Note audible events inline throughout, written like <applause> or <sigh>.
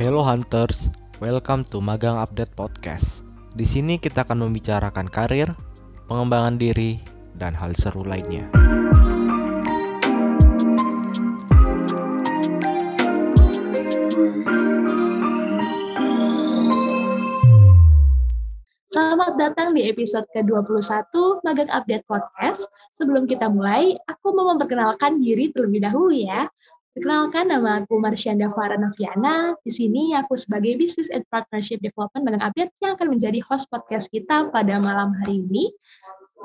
Hello Hunters, welcome to Magang Update Podcast. Di sini kita akan membicarakan karir, pengembangan diri, dan hal seru lainnya. Selamat datang di episode ke-21 Magang Update Podcast. Sebelum kita mulai, aku mau memperkenalkan diri terlebih dahulu ya. Perkenalkan nama aku Marsyanda Farah Nafiana. Di sini aku sebagai Business and Partnership Development Magang Update yang akan menjadi host podcast kita pada malam hari ini.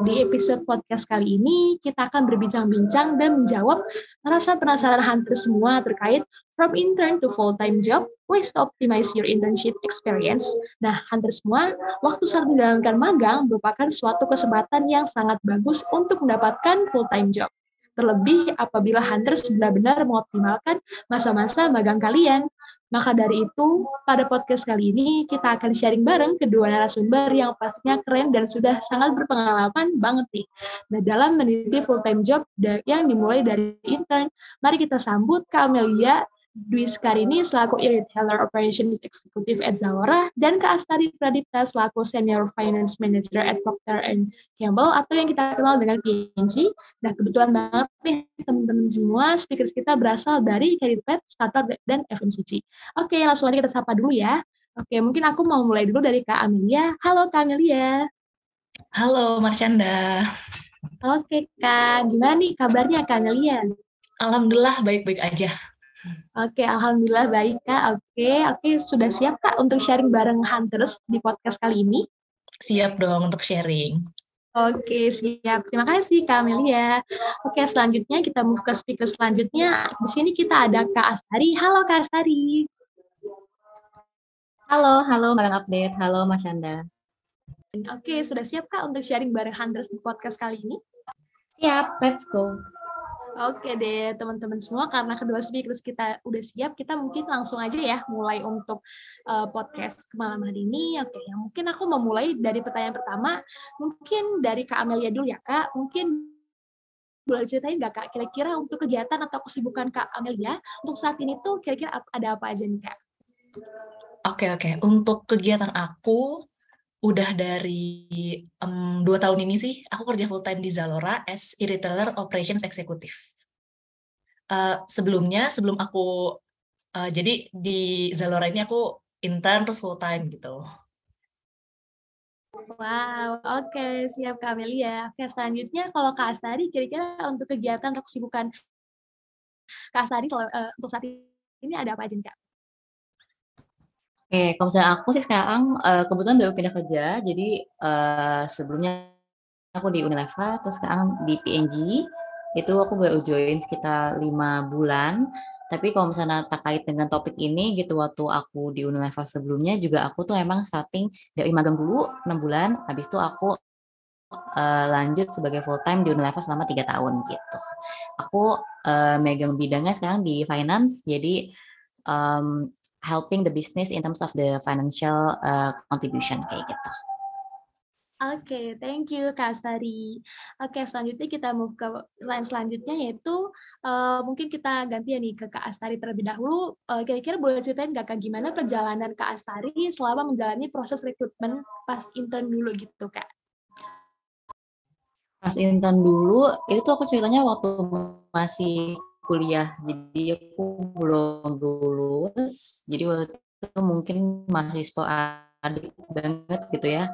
Di episode podcast kali ini, kita akan berbincang-bincang dan menjawab rasa penasaran hunter semua terkait from intern to full-time job, ways to optimize your internship experience. Nah, hunter semua, waktu saat menjalankan magang merupakan suatu kesempatan yang sangat bagus untuk mendapatkan full-time job. Terlebih apabila hunters benar-benar mengoptimalkan masa-masa magang kalian. Maka dari itu, pada podcast kali ini kita akan sharing bareng kedua narasumber yang pastinya keren dan sudah sangat berpengalaman banget nih. Nah, dalam meniti full-time job yang dimulai dari intern, mari kita sambut Kak Amelia Dwi Skarini selaku Retailer Operations Executive at Zalora dan Kak Astari Pradipta selaku Senior Finance Manager at Procter Gamble atau yang kita kenal dengan PNG. Nah, kebetulan banget nih teman-teman semua speakers kita berasal dari Pet, Startup, dan FMCG. Oke, langsung aja kita sapa dulu ya. Oke, mungkin aku mau mulai dulu dari Kak Amelia. Halo Kak Amelia. Halo Marsyanda. Oke Kak, gimana nih kabarnya Kak Amelia? Alhamdulillah baik-baik aja. Oke, alhamdulillah baik Kak. Oke, oke sudah siap Kak untuk sharing bareng Hunters di podcast kali ini? Siap dong untuk sharing. Oke, siap. Terima kasih Kak Amelia. Oke, selanjutnya kita move ke speaker selanjutnya. Di sini kita ada Kak Astari. Halo Kak Astari. Halo, halo Magang Update. Halo Mas Anda. Oke, sudah siap Kak untuk sharing bareng Hunters di podcast kali ini? Siap, let's go. Oke deh teman-teman semua karena kedua speakers kita udah siap kita mungkin langsung aja ya mulai untuk uh, podcast malam hari ini. Oke ya mungkin aku mau mulai dari pertanyaan pertama. Mungkin dari Kak Amelia dulu ya Kak. Mungkin boleh ceritain nggak Kak kira-kira untuk kegiatan atau kesibukan Kak Amelia untuk saat ini tuh kira-kira ada apa aja nih Kak? Oke oke. Untuk kegiatan aku udah dari um, dua tahun ini sih aku kerja full time di Zalora as e-retailer operations executive. Uh, sebelumnya sebelum aku uh, jadi di Zalora ini aku intern terus full time gitu. Wow, oke okay. siap Kak. Oke selanjutnya kalau Kak Astari kira-kira untuk kegiatan atau kesibukan Kak Astari uh, untuk saat ini ada apa aja Kak? Oke, kalau misalnya aku sih sekarang uh, kebetulan baru pindah kerja, jadi uh, sebelumnya aku di Unilever, terus sekarang di PNG, itu aku baru join sekitar lima bulan. Tapi kalau misalnya terkait dengan topik ini gitu, waktu aku di Unilever sebelumnya juga aku tuh emang starting dari magang dulu enam bulan, habis itu aku uh, lanjut sebagai full time di Unilever selama tiga tahun gitu. Aku uh, megang bidangnya sekarang di finance, jadi um, helping the business in terms of the financial uh, contribution kayak gitu. Oke, okay, thank you Kak Astari. Oke, okay, selanjutnya kita move ke line selanjutnya yaitu uh, mungkin kita ganti ya nih ke Kak Astari terlebih dahulu. Uh, kira-kira boleh ceritain nggak Kak gimana perjalanan Kak Astari selama menjalani proses rekrutmen pas intern dulu gitu Kak? Pas intern dulu, itu aku ceritanya waktu masih kuliah. Jadi aku belum lulus. Jadi waktu itu mungkin mahasiswa adik banget gitu ya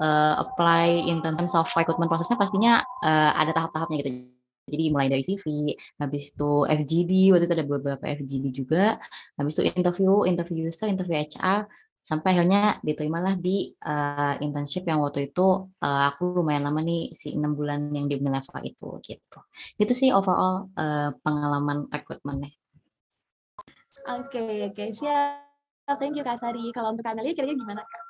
uh, apply in terms of recruitment prosesnya pastinya uh, ada tahap-tahapnya gitu. Jadi mulai dari CV habis itu FGD waktu itu ada beberapa FGD juga. Habis itu interview interview user interview HR sampai akhirnya diterimalah di uh, internship yang waktu itu uh, aku lumayan lama nih si enam bulan yang di Unilever itu gitu. Itu sih overall uh, pengalaman rekrutmennya. Oke okay, oke. Okay. siap. Thank you Kak Sari. Kalau untuk Amelia kira-kira gimana Kak?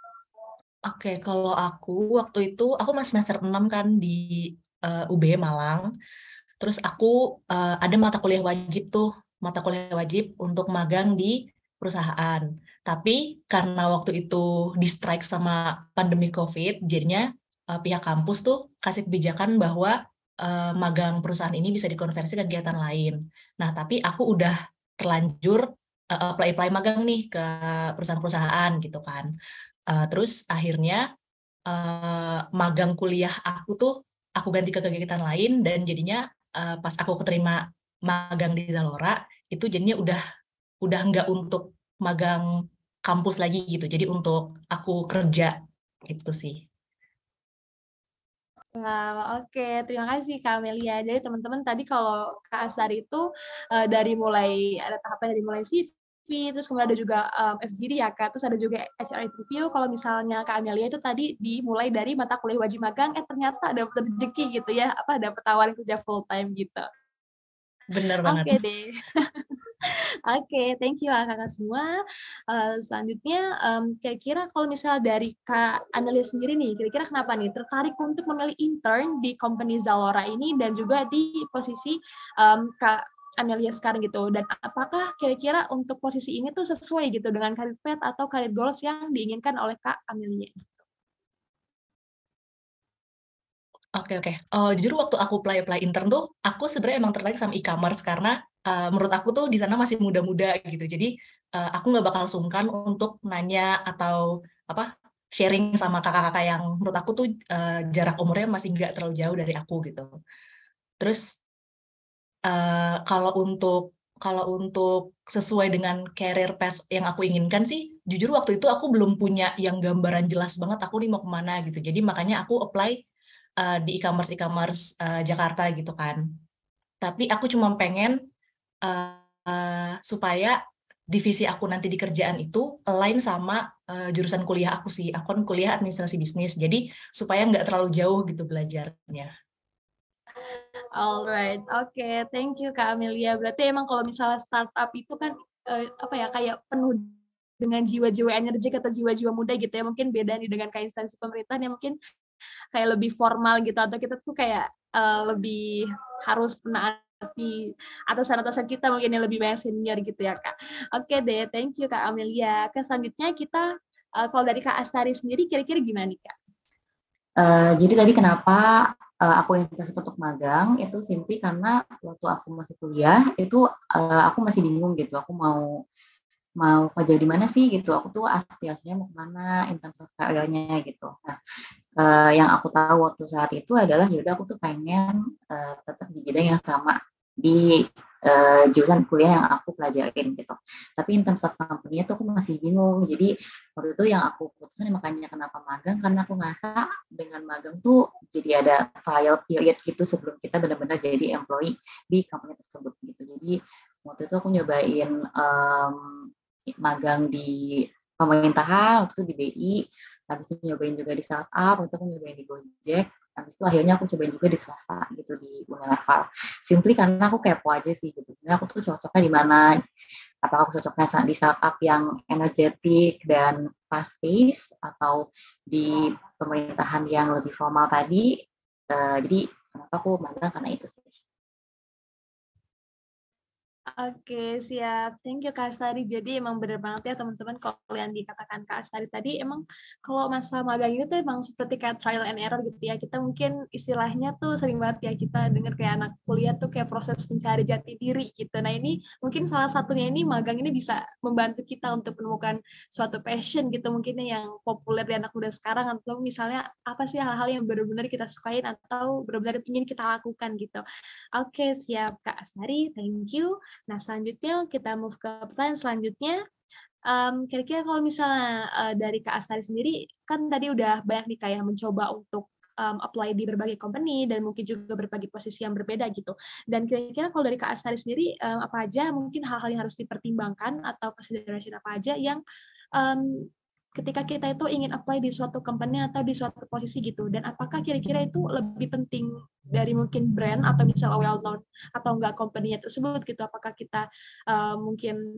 Oke, okay, kalau aku waktu itu aku masih semester 6 kan di uh, UB Malang. Terus aku uh, ada mata kuliah wajib tuh, mata kuliah wajib untuk magang di perusahaan. Tapi karena waktu itu di strike sama pandemi COVID, jadinya uh, pihak kampus tuh kasih kebijakan bahwa uh, magang perusahaan ini bisa dikonversi ke kegiatan lain. Nah, tapi aku udah terlanjur uh, apply apply magang nih ke perusahaan-perusahaan gitu kan. Uh, terus akhirnya uh, magang kuliah aku tuh aku ganti ke kegiatan lain dan jadinya uh, pas aku keterima magang di Zalora itu jadinya udah udah nggak untuk magang kampus lagi gitu. Jadi untuk aku kerja gitu sih. Oke. Terima kasih Kak Amelia. Jadi teman-teman tadi kalau Kak Asari itu uh, dari mulai ada tahapan dari mulai CV, terus kemudian ada juga um, FGD ya Kak, terus ada juga HR interview. Kalau misalnya Kak Amelia itu tadi dimulai dari mata kuliah wajib magang, eh ternyata ada rezeki gitu ya, apa ada tawaran kerja full time gitu. Bener banget. Oke deh. <laughs> Oke, okay, thank you kakak semua. Uh, selanjutnya, um, kira-kira kalau misalnya dari Kak Anelia sendiri nih, kira-kira kenapa nih tertarik untuk memilih intern di company Zalora ini dan juga di posisi um, Kak Amelia sekarang gitu dan apakah kira-kira untuk posisi ini tuh sesuai gitu dengan karir path atau karir goals yang diinginkan oleh Kak Amelia? Oke oke. Uh, jujur waktu aku apply apply intern tuh, aku sebenarnya emang tertarik sama e-commerce karena uh, menurut aku tuh di sana masih muda-muda gitu. Jadi uh, aku nggak bakal sungkan untuk nanya atau apa sharing sama kakak-kakak yang menurut aku tuh uh, jarak umurnya masih nggak terlalu jauh dari aku gitu. Terus uh, kalau untuk kalau untuk sesuai dengan career path yang aku inginkan sih, jujur waktu itu aku belum punya yang gambaran jelas banget aku nih mau ke mana gitu. Jadi makanya aku apply uh, di e-commerce e-commerce uh, Jakarta gitu kan. Tapi aku cuma pengen uh, uh, supaya divisi aku nanti di kerjaan itu lain sama uh, jurusan kuliah aku sih. Aku kan kuliah administrasi bisnis, jadi supaya nggak terlalu jauh gitu belajarnya. Alright, oke, okay. thank you Kak Amelia. Berarti emang kalau misalnya startup itu kan uh, apa ya kayak penuh dengan jiwa-jiwa energi atau jiwa-jiwa muda gitu ya. Mungkin beda nih dengan kayak instansi pemerintahan yang mungkin kayak lebih formal gitu atau kita tuh kayak uh, lebih harus menaati atasan-atasan kita mungkin yang lebih banyak senior gitu ya kak. Oke deh, thank you kak Amelia. Ke selanjutnya kita uh, kalau dari kak Astari sendiri kira-kira gimana nih kak? Uh, jadi tadi kenapa uh, aku investasi untuk magang itu simply karena waktu aku masih kuliah itu uh, aku masih bingung gitu aku mau mau kerja di mana sih gitu aku tuh aspirasinya mau ke mana in terms gitu nah uh, yang aku tahu waktu saat itu adalah yaudah aku tuh pengen uh, tetap di bidang yang sama di uh, jurusan kuliah yang aku pelajarin gitu. Tapi in terms of company itu aku masih bingung. Jadi waktu itu yang aku putusin makanya kenapa magang karena aku ngerasa dengan magang tuh jadi ada trial period gitu sebelum kita benar-benar jadi employee di company tersebut gitu. Jadi waktu itu aku nyobain um, magang di pemerintahan waktu itu di BI habis itu nyobain juga di startup untuk aku nyobain di Gojek habis itu akhirnya aku cobain juga di swasta gitu di Unilever simply karena aku kepo aja sih gitu. Sebenarnya aku tuh cocoknya di mana apakah aku cocoknya di startup yang energetik dan fast pace atau di pemerintahan yang lebih formal tadi? Uh, jadi kenapa aku magang karena itu sih Oke, siap. Thank you Kak Astari. Jadi emang bener banget ya teman-teman kalau yang dikatakan Kak Astari tadi emang kalau masa magang ini tuh emang seperti kayak trial and error gitu ya. Kita mungkin istilahnya tuh sering banget ya kita dengar kayak anak kuliah tuh kayak proses mencari jati diri gitu. Nah ini mungkin salah satunya ini magang ini bisa membantu kita untuk menemukan suatu passion gitu mungkin yang populer di anak muda sekarang atau misalnya apa sih hal-hal yang benar-benar kita sukain atau benar-benar ingin kita lakukan gitu. Oke, siap Kak Astari. Thank you. Nah, selanjutnya kita move ke pertanyaan selanjutnya. Um, kira-kira kalau misalnya uh, dari Kak Astari sendiri, kan tadi udah banyak nih kayak mencoba untuk um, apply di berbagai company dan mungkin juga berbagai posisi yang berbeda gitu. Dan kira-kira kalau dari Kak Astari sendiri, um, apa aja mungkin hal-hal yang harus dipertimbangkan atau consideration apa aja yang um, ketika kita itu ingin apply di suatu company atau di suatu posisi gitu dan apakah kira-kira itu lebih penting dari mungkin brand atau misalnya well known atau enggak company tersebut gitu apakah kita uh, mungkin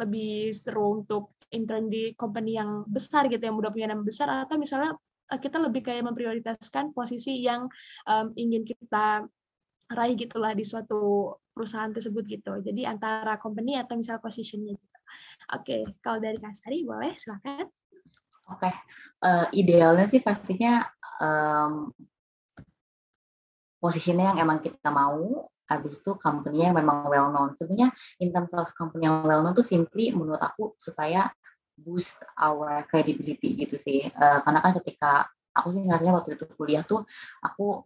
lebih seru untuk intern di company yang besar gitu yang udah punya nama besar atau misalnya uh, kita lebih kayak memprioritaskan posisi yang um, ingin kita raih gitulah di suatu perusahaan tersebut gitu jadi antara company atau misalnya positionnya gitu. Oke, kalau dari Kasari boleh silakan. Oke, okay. uh, eh, idealnya sih pastinya um, posisinya yang emang kita mau, habis itu company yang memang well known. Sebenarnya in terms of company yang well known tuh simply menurut aku supaya boost our credibility gitu sih. Uh, karena kan ketika aku sih ngerasanya waktu itu kuliah tuh aku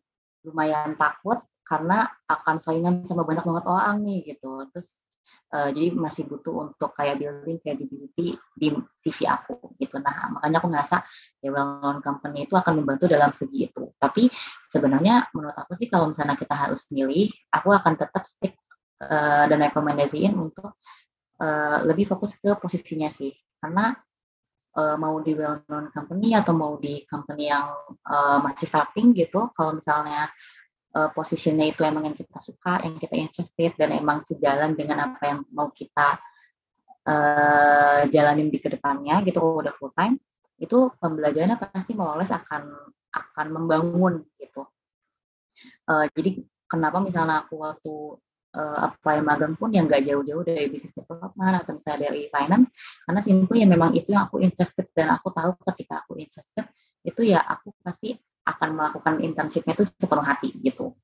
lumayan takut karena akan saingan sama banyak banget orang nih gitu. Terus uh, jadi masih butuh untuk kayak building credibility di CV aku gitu. Nah makanya aku ngerasa ya well known company itu akan membantu dalam segi itu. Tapi sebenarnya menurut aku sih kalau misalnya kita harus milih, aku akan tetap stick uh, dan rekomendasiin untuk uh, lebih fokus ke posisinya sih. Karena uh, mau di well known company atau mau di company yang uh, masih starting gitu, kalau misalnya uh, posisinya itu emang yang kita suka, yang kita interested dan emang sejalan dengan apa yang mau kita uh, jalanin di ke depannya gitu udah full time, itu pembelajarannya pasti mau les akan akan membangun gitu. Uh, jadi kenapa misalnya aku waktu uh, apply magang pun yang nggak jauh-jauh dari business development atau misalnya dari finance, karena simply ya memang itu yang aku interested dan aku tahu ketika aku interested itu ya aku pasti akan melakukan internshipnya itu sepenuh hati gitu.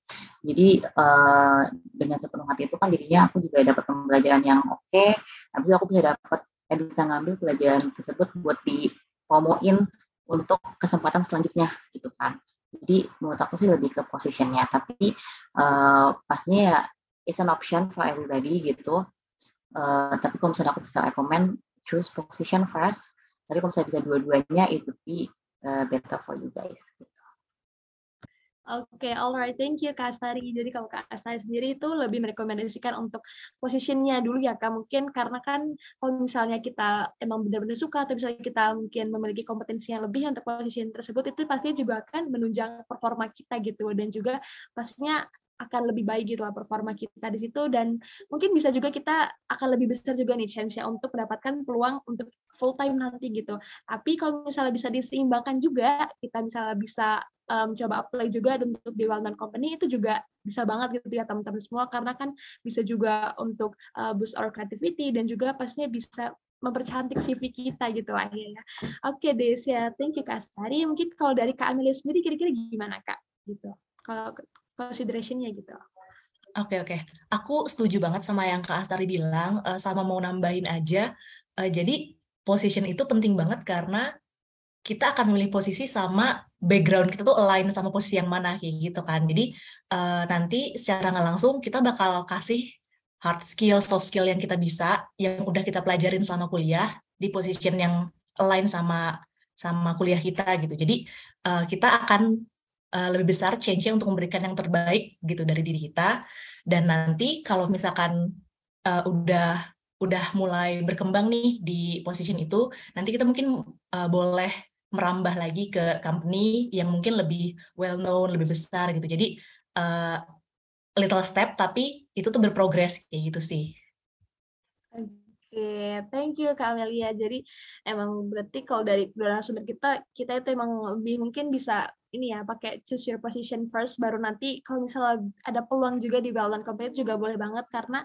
Jadi uh, dengan sepenuh hati itu kan jadinya aku juga dapat pembelajaran yang oke. Okay. Habis itu aku bisa dapat eh, bisa ngambil pelajaran tersebut buat dipromoin untuk kesempatan selanjutnya gitu kan. Jadi menurut aku sih lebih ke positionnya. Tapi uh, pastinya ya it's an option for everybody gitu. Uh, tapi kalau misalnya aku bisa recommend choose position first. Tapi kalau misalnya bisa dua-duanya it would be uh, better for you guys. Gitu. Oke, okay, alright, thank you Kak. Jadi kalau Kak Astari sendiri itu lebih merekomendasikan untuk posisinya dulu ya Kak, mungkin karena kan kalau misalnya kita emang benar-benar suka atau misalnya kita mungkin memiliki kompetensi yang lebih untuk posisi tersebut, itu pasti juga akan menunjang performa kita gitu dan juga pastinya akan lebih baik gitu lah performa kita di situ dan mungkin bisa juga kita akan lebih besar juga nih chance-nya untuk mendapatkan peluang untuk full time nanti gitu. Tapi kalau misalnya bisa diseimbangkan juga, kita misalnya bisa um, coba apply juga untuk di well company itu juga bisa banget gitu ya teman-teman semua karena kan bisa juga untuk uh, boost our creativity dan juga pastinya bisa mempercantik CV kita gitu lah ya. Oke deh, ya thank you Kak Astari. Mungkin kalau dari Kak Amelia sendiri kira-kira gimana Kak? Gitu. Kalau consideration-nya gitu. Oke okay, oke, okay. aku setuju banget sama yang Kak Astari bilang, uh, sama mau nambahin aja. Uh, jadi position itu penting banget karena kita akan memilih posisi sama background kita tuh align sama posisi yang mana kayak gitu kan. Jadi uh, nanti secara nggak langsung kita bakal kasih hard skill, soft skill yang kita bisa, yang udah kita pelajarin selama kuliah di position yang align sama sama kuliah kita gitu. Jadi uh, kita akan uh, lebih besar change-nya untuk memberikan yang terbaik gitu dari diri kita. Dan nanti kalau misalkan uh, udah udah mulai berkembang nih di position itu, nanti kita mungkin uh, boleh merambah lagi ke company yang mungkin lebih well known, lebih besar gitu. Jadi uh, little step tapi itu tuh berprogres kayak gitu sih. Oke, okay. thank you Kak Amelia. Jadi emang berarti kalau dari sumber kita, kita itu emang lebih mungkin bisa ini ya pakai choose your position first baru nanti kalau misalnya ada peluang juga di Baldan Company juga boleh banget. Karena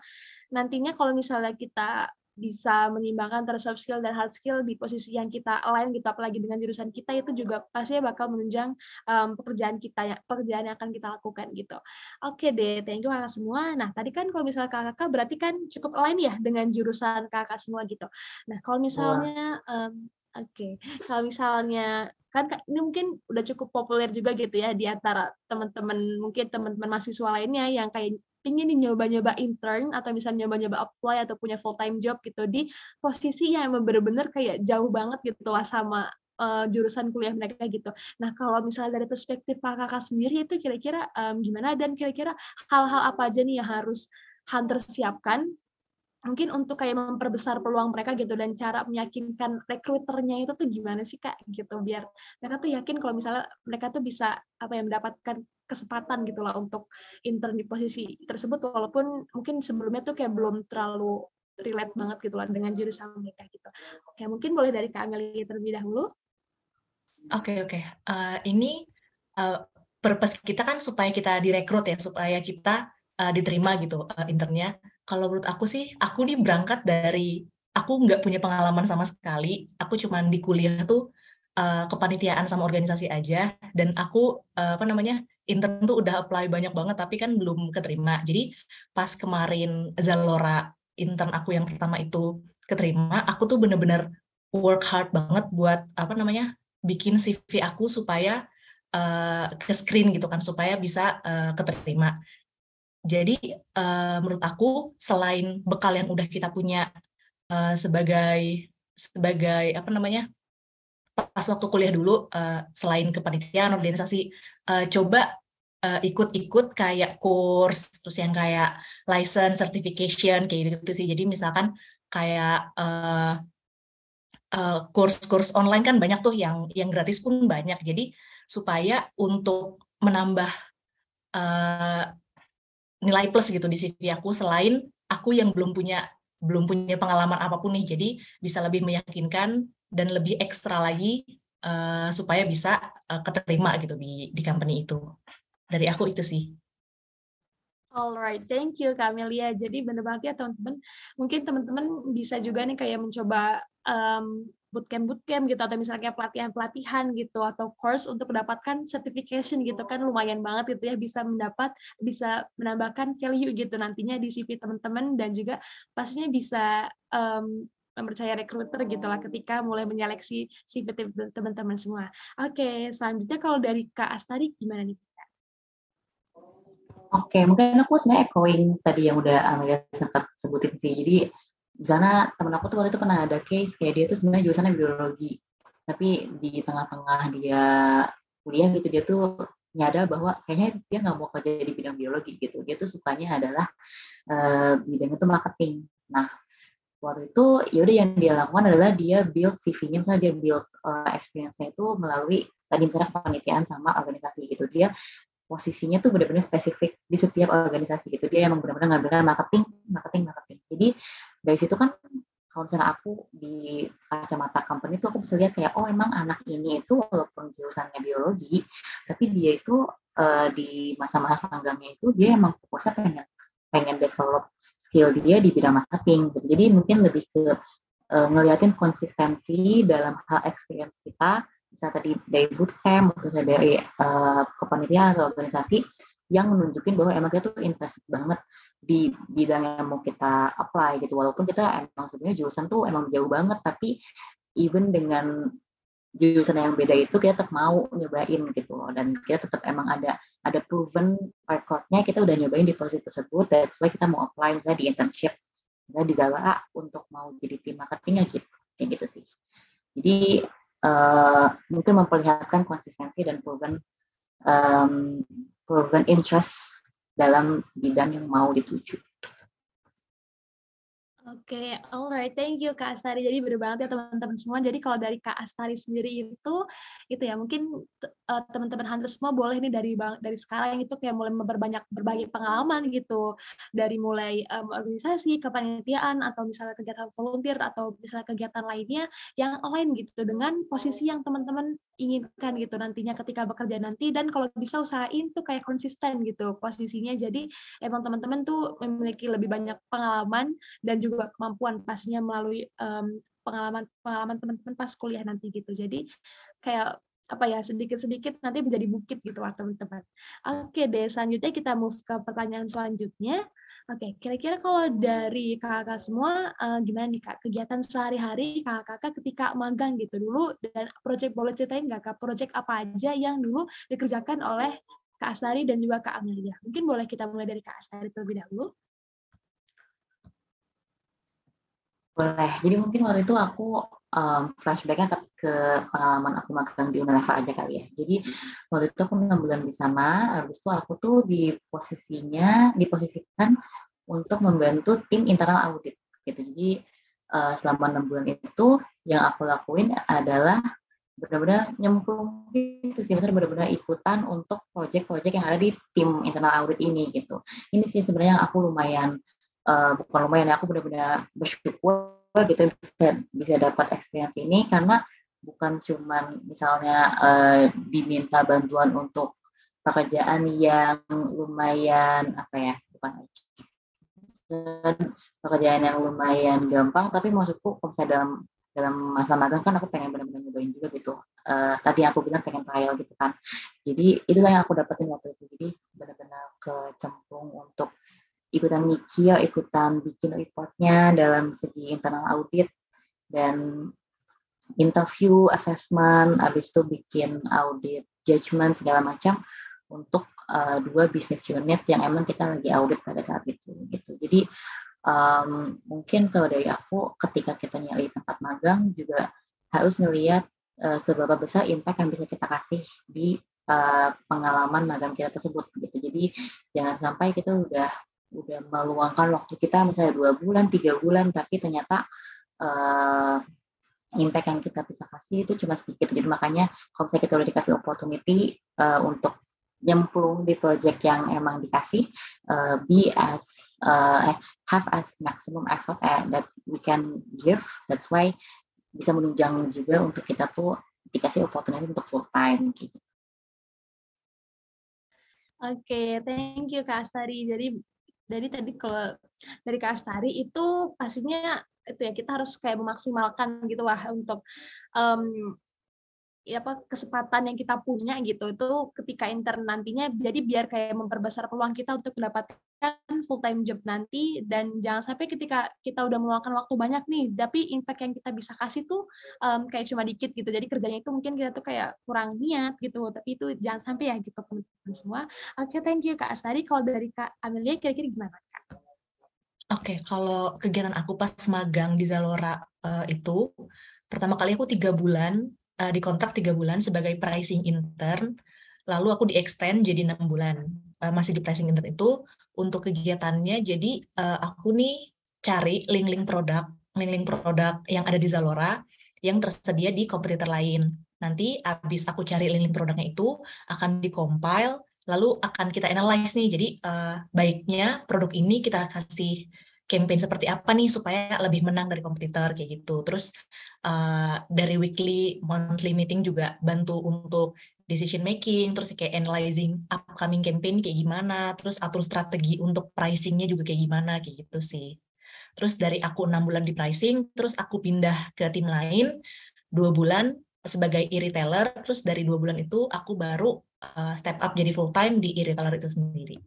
nantinya kalau misalnya kita bisa menyimbangkan antara soft skill dan hard skill di posisi yang kita lain gitu apalagi dengan jurusan kita itu juga pasti bakal menunjang um, pekerjaan kita ya pekerjaan yang akan kita lakukan gitu. Oke deh thank you kakak semua. Nah tadi kan kalau misalnya kakak berarti kan cukup lain ya dengan jurusan kakak semua gitu. Nah kalau misalnya um, oke. Okay. kalau misalnya kan ini mungkin udah cukup populer juga gitu ya di antara teman-teman mungkin teman-teman mahasiswa lainnya yang kayak ingin nyoba-nyoba intern atau misalnya nyoba-nyoba apply atau punya full time job gitu di posisi yang bener-bener kayak jauh banget gitu lah sama uh, jurusan kuliah mereka gitu. Nah kalau misalnya dari perspektif kakak sendiri itu kira-kira um, gimana dan kira-kira hal-hal apa aja nih yang harus Hunter siapkan mungkin untuk kayak memperbesar peluang mereka gitu dan cara meyakinkan rekruternya itu tuh gimana sih kak gitu biar mereka tuh yakin kalau misalnya mereka tuh bisa apa yang mendapatkan kesempatan gitu lah untuk intern di posisi tersebut walaupun mungkin sebelumnya tuh kayak belum terlalu relate banget gitu lah dengan jurusan mereka gitu. Oke, mungkin boleh dari Kak Amelia terlebih dahulu. Oke, okay, oke. Okay. Uh, eh, ini uh, purpose kita kan supaya kita direkrut ya, supaya kita uh, diterima gitu uh, internnya. Kalau menurut aku sih, aku nih berangkat dari aku nggak punya pengalaman sama sekali. Aku cuma di kuliah tuh uh, kepanitiaan sama organisasi aja dan aku uh, apa namanya intern tuh udah apply banyak banget tapi kan belum keterima. Jadi pas kemarin Zalora intern aku yang pertama itu keterima, aku tuh bener-bener work hard banget buat apa namanya bikin CV aku supaya uh, ke screen gitu kan supaya bisa uh, keterima. Jadi uh, menurut aku selain bekal yang udah kita punya uh, sebagai sebagai apa namanya pas waktu kuliah dulu uh, selain kepanitiaan organisasi uh, coba ikut-ikut uh, kayak course terus yang kayak license certification kayak gitu sih. Jadi misalkan kayak uh, course-course online kan banyak tuh yang yang gratis pun banyak. Jadi supaya untuk menambah uh, nilai plus gitu di CV aku selain aku yang belum punya belum punya pengalaman apa pun nih jadi bisa lebih meyakinkan dan lebih ekstra lagi uh, supaya bisa uh, keterima gitu di di company itu dari aku itu sih Alright, thank you Kak Amelia. Jadi bener banget ya teman-teman. Mungkin teman-teman bisa juga nih kayak mencoba um, bootcamp bootcamp gitu atau misalnya pelatihan pelatihan gitu atau course untuk mendapatkan certification gitu kan lumayan banget gitu ya bisa mendapat bisa menambahkan value gitu nantinya di CV teman-teman dan juga pastinya bisa um, mempercaya recruiter gitu lah ketika mulai menyeleksi CV teman-teman semua. Oke, selanjutnya kalau dari Kak Astari gimana nih? Oke, mungkin aku sebenarnya echoing tadi yang udah Amelia sempat sebutin sih. Jadi di sana temen aku tuh waktu itu pernah ada case kayak dia tuh sebenarnya jurusannya biologi. Tapi di tengah-tengah dia kuliah gitu dia tuh nyadar bahwa kayaknya dia nggak mau kerja di bidang biologi gitu. Dia tuh sukanya adalah uh, bidang itu marketing. Nah waktu itu yaudah yang dia lakukan adalah dia build CV-nya misalnya dia build uh, experience-nya itu melalui tadi misalnya kepanitiaan sama organisasi gitu. Dia posisinya tuh benar-benar spesifik di setiap organisasi gitu. Dia emang benar-benar ngambilnya marketing marketing marketing. Jadi dari situ kan kalau misalnya aku di kacamata company itu aku bisa lihat kayak oh emang anak ini itu walaupun jurusannya biologi tapi dia itu uh, di masa-masa sanggangnya itu dia emang fokusnya pengen pengen develop skill dia di bidang marketing gitu. jadi mungkin lebih ke uh, ngeliatin konsistensi dalam hal experience kita bisa tadi dari bootcamp atau dari uh, kepanitiaan atau organisasi yang menunjukin bahwa emang kita tuh invest banget di bidang yang mau kita apply gitu. Walaupun kita emang sebenarnya jurusan tuh emang jauh banget tapi even dengan jurusan yang beda itu kita tetap mau nyobain gitu loh. Dan kita tetap emang ada ada proven recordnya kita udah nyobain di posisi tersebut that's why kita mau apply misalnya di internship misalnya di Zalora untuk mau jadi tim marketingnya gitu kayak gitu sih. Jadi uh, mungkin memperlihatkan konsistensi dan proven um, proven interest dalam bidang yang mau dituju. Oke, okay, alright, thank you Kak Astari. Jadi benar banget ya teman-teman semua. Jadi kalau dari Kak Astari sendiri itu, itu ya mungkin uh, teman-teman hunter semua boleh nih dari dari sekarang itu kayak mulai memperbanyak berbagi pengalaman gitu. Dari mulai um, organisasi, kepanitiaan atau misalnya kegiatan volunteer atau misalnya kegiatan lainnya yang lain gitu dengan posisi yang teman-teman inginkan gitu nantinya ketika bekerja nanti dan kalau bisa usahain tuh kayak konsisten gitu posisinya. Jadi emang teman-teman tuh memiliki lebih banyak pengalaman dan juga juga kemampuan pastinya melalui um, pengalaman pengalaman teman-teman pas kuliah nanti gitu. Jadi kayak apa ya sedikit-sedikit nanti menjadi bukit gitu lah teman-teman. Oke deh, selanjutnya kita move ke pertanyaan selanjutnya. Oke, kira-kira kalau dari kakak semua uh, gimana nih kak kegiatan sehari-hari kakak-kakak ketika magang gitu dulu dan project boleh ceritain nggak kak project apa aja yang dulu dikerjakan oleh Kak Asari dan juga Kak Amelia. Mungkin boleh kita mulai dari Kak Asari terlebih dahulu. Boleh. Jadi mungkin waktu itu aku um, flashbacknya ke, ke pengalaman aku magang di Unilever aja kali ya. Jadi waktu itu aku enam bulan di sana, habis itu aku tuh di posisinya diposisikan untuk membantu tim internal audit gitu. Jadi uh, selama enam bulan itu yang aku lakuin adalah benar-benar nyemplung gitu sih, misalnya benar-benar ikutan untuk proyek-proyek yang ada di tim internal audit ini gitu. Ini sih sebenarnya aku lumayan uh, bukan lumayan ya aku benar-benar bersyukur gitu bisa bisa dapat experience ini karena bukan cuman misalnya uh, diminta bantuan untuk pekerjaan yang lumayan apa ya bukan pekerjaan yang lumayan gampang tapi maksudku kalau misalnya dalam dalam masa magang kan aku pengen benar-benar nyobain juga gitu uh, tadi aku bilang pengen trial gitu kan. Jadi itulah yang aku dapetin waktu itu. Jadi benar-benar kecemplung untuk ikutan mikir, ikutan bikin reportnya dalam segi internal audit dan interview, assessment, habis itu bikin audit, judgment segala macam untuk uh, dua bisnis unit yang emang kita lagi audit pada saat itu gitu. Jadi um, mungkin kalau dari aku ketika kita nyari tempat magang juga harus ngelihat uh, seberapa besar impact yang bisa kita kasih di uh, pengalaman magang kita tersebut gitu. Jadi jangan sampai kita udah udah meluangkan waktu kita misalnya dua bulan, tiga bulan, tapi ternyata uh, impact yang kita bisa kasih itu cuma sedikit. Jadi makanya kalau misalnya kita udah dikasih opportunity uh, untuk nyemplung di project yang emang dikasih, uh, be as uh, have as maximum effort that we can give. That's why bisa menunjang juga untuk kita tuh dikasih opportunity untuk full time gitu. Oke, okay, thank you Kak Astari. Jadi dari tadi kalau dari Kak Astari itu pastinya itu ya kita harus kayak memaksimalkan gitu lah untuk um, ya apa kesempatan yang kita punya gitu itu ketika intern nantinya jadi biar kayak memperbesar peluang kita untuk mendapatkan full time job nanti dan jangan sampai ketika kita udah meluangkan waktu banyak nih tapi impact yang kita bisa kasih tuh um, kayak cuma dikit gitu. Jadi kerjanya itu mungkin kita tuh kayak kurang niat gitu tapi itu jangan sampai ya gitu teman-teman semua. Oke okay, thank you kak Astari. Kalau dari kak Amelia kira-kira gimana kak? Oke, okay, kalau kegiatan aku pas magang di Zalora uh, itu pertama kali aku tiga bulan uh, di kontrak tiga bulan sebagai pricing intern, lalu aku di extend jadi enam bulan uh, masih di pricing intern itu untuk kegiatannya. Jadi uh, aku nih cari link-link produk, link-link produk yang ada di Zalora yang tersedia di kompetitor lain. Nanti habis aku cari link-link produknya itu akan di-compile, lalu akan kita analyze nih. Jadi uh, baiknya produk ini kita kasih campaign seperti apa nih supaya lebih menang dari kompetitor kayak gitu. Terus uh, dari weekly, monthly meeting juga bantu untuk decision making, terus kayak analyzing upcoming campaign kayak gimana, terus atur strategi untuk pricingnya juga kayak gimana kayak gitu sih. Terus dari aku enam bulan di pricing, terus aku pindah ke tim lain dua bulan sebagai e-retailer, terus dari dua bulan itu aku baru uh, step up jadi full time di e-retailer itu sendiri.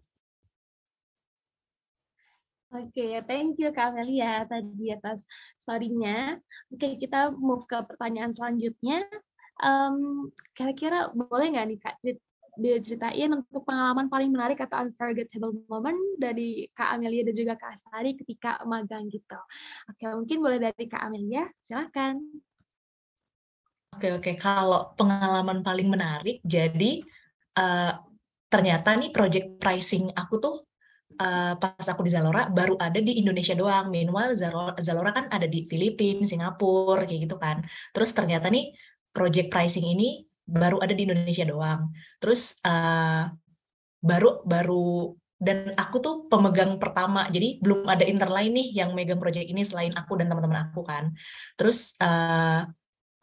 Oke, okay, thank you Kak Amelia tadi atas story-nya. Oke, okay, kita mau ke pertanyaan selanjutnya. Um, kira-kira boleh nggak nih Kak diceritain untuk pengalaman paling menarik atau unforgettable moment dari Kak Amelia dan juga Kak Astari ketika magang gitu. Oke, mungkin boleh dari Kak Amelia, silakan. Oke, oke. Kalau pengalaman paling menarik, jadi uh, ternyata nih project pricing aku tuh uh, pas aku di Zalora baru ada di Indonesia doang. Meanwhile Zalora, Zalora kan ada di Filipina, Singapura kayak gitu kan. Terus ternyata nih project pricing ini baru ada di Indonesia doang. Terus uh, baru baru dan aku tuh pemegang pertama jadi belum ada intern lain nih yang megang project ini selain aku dan teman-teman aku kan terus uh,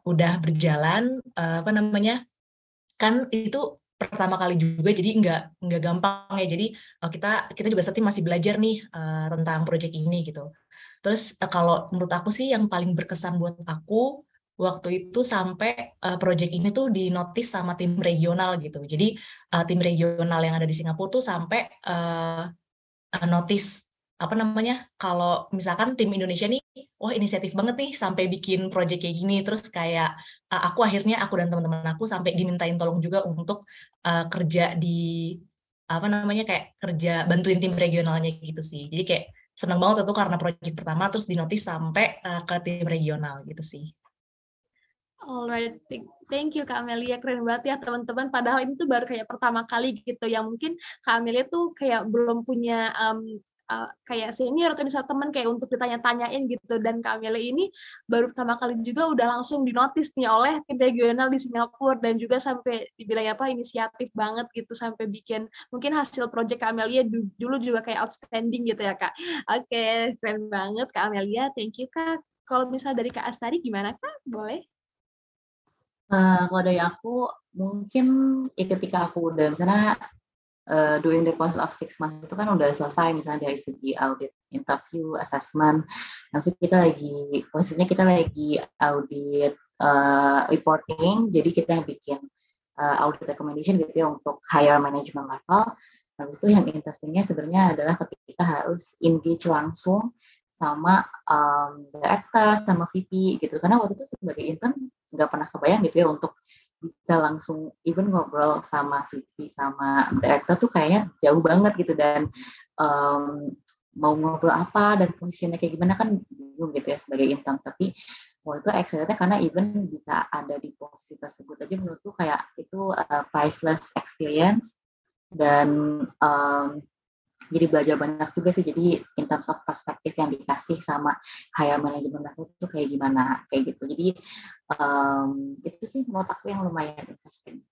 udah berjalan uh, apa namanya kan itu pertama kali juga jadi nggak nggak gampang ya. Jadi uh, kita kita juga saat masih belajar nih uh, tentang proyek ini gitu. Terus uh, kalau menurut aku sih yang paling berkesan buat aku waktu itu sampai uh, proyek ini tuh dinotis sama tim regional gitu. Jadi uh, tim regional yang ada di Singapura tuh sampai uh, notis apa namanya kalau misalkan tim Indonesia nih wah inisiatif banget nih sampai bikin project kayak gini. Terus kayak uh, aku akhirnya aku dan teman-teman aku sampai dimintain tolong juga untuk uh, kerja di apa namanya kayak kerja bantuin tim regionalnya gitu sih. Jadi kayak senang banget itu karena project pertama terus dinotis sampai uh, ke tim regional gitu sih. Alright, thank you Kak Amelia, keren banget ya teman-teman. Padahal ini tuh baru kayak pertama kali gitu, yang mungkin Kak Amelia tuh kayak belum punya um, uh, kayak senior atau misalnya teman kayak untuk ditanya-tanyain gitu dan Kamele ini baru pertama kali juga udah langsung dinotis nih oleh tim regional di Singapura dan juga sampai dibilang apa inisiatif banget gitu sampai bikin mungkin hasil project Kamelia dulu juga kayak outstanding gitu ya Kak. Oke, okay, keren banget Kak Amelia. Thank you Kak. Kalau misalnya dari Kak Astari gimana Kak? Boleh? Uh, kalau dari aku mungkin ya ketika aku udah misalnya uh, doing the process of six months itu kan udah selesai misalnya dari segi audit interview assessment maksud kita lagi posisinya kita lagi audit uh, reporting. Jadi kita yang bikin uh, audit recommendation gitu ya untuk higher management level. Habis itu yang interestingnya sebenarnya adalah ketika harus engage langsung sama um, director, sama VP gitu. Karena waktu itu sebagai intern nggak pernah kebayang gitu ya untuk bisa langsung even ngobrol sama VP sama director tuh kayaknya jauh banget gitu dan um, mau ngobrol apa dan posisinya kayak gimana kan bingung gitu ya sebagai intern. Tapi waktu itu excitednya karena even bisa ada di posisi tersebut aja menurutku kayak itu uh, priceless experience dan um, jadi belajar banyak juga sih jadi in terms of perspektif yang dikasih sama higher management level itu kayak gimana kayak gitu jadi um, itu sih menurut aku yang lumayan interesting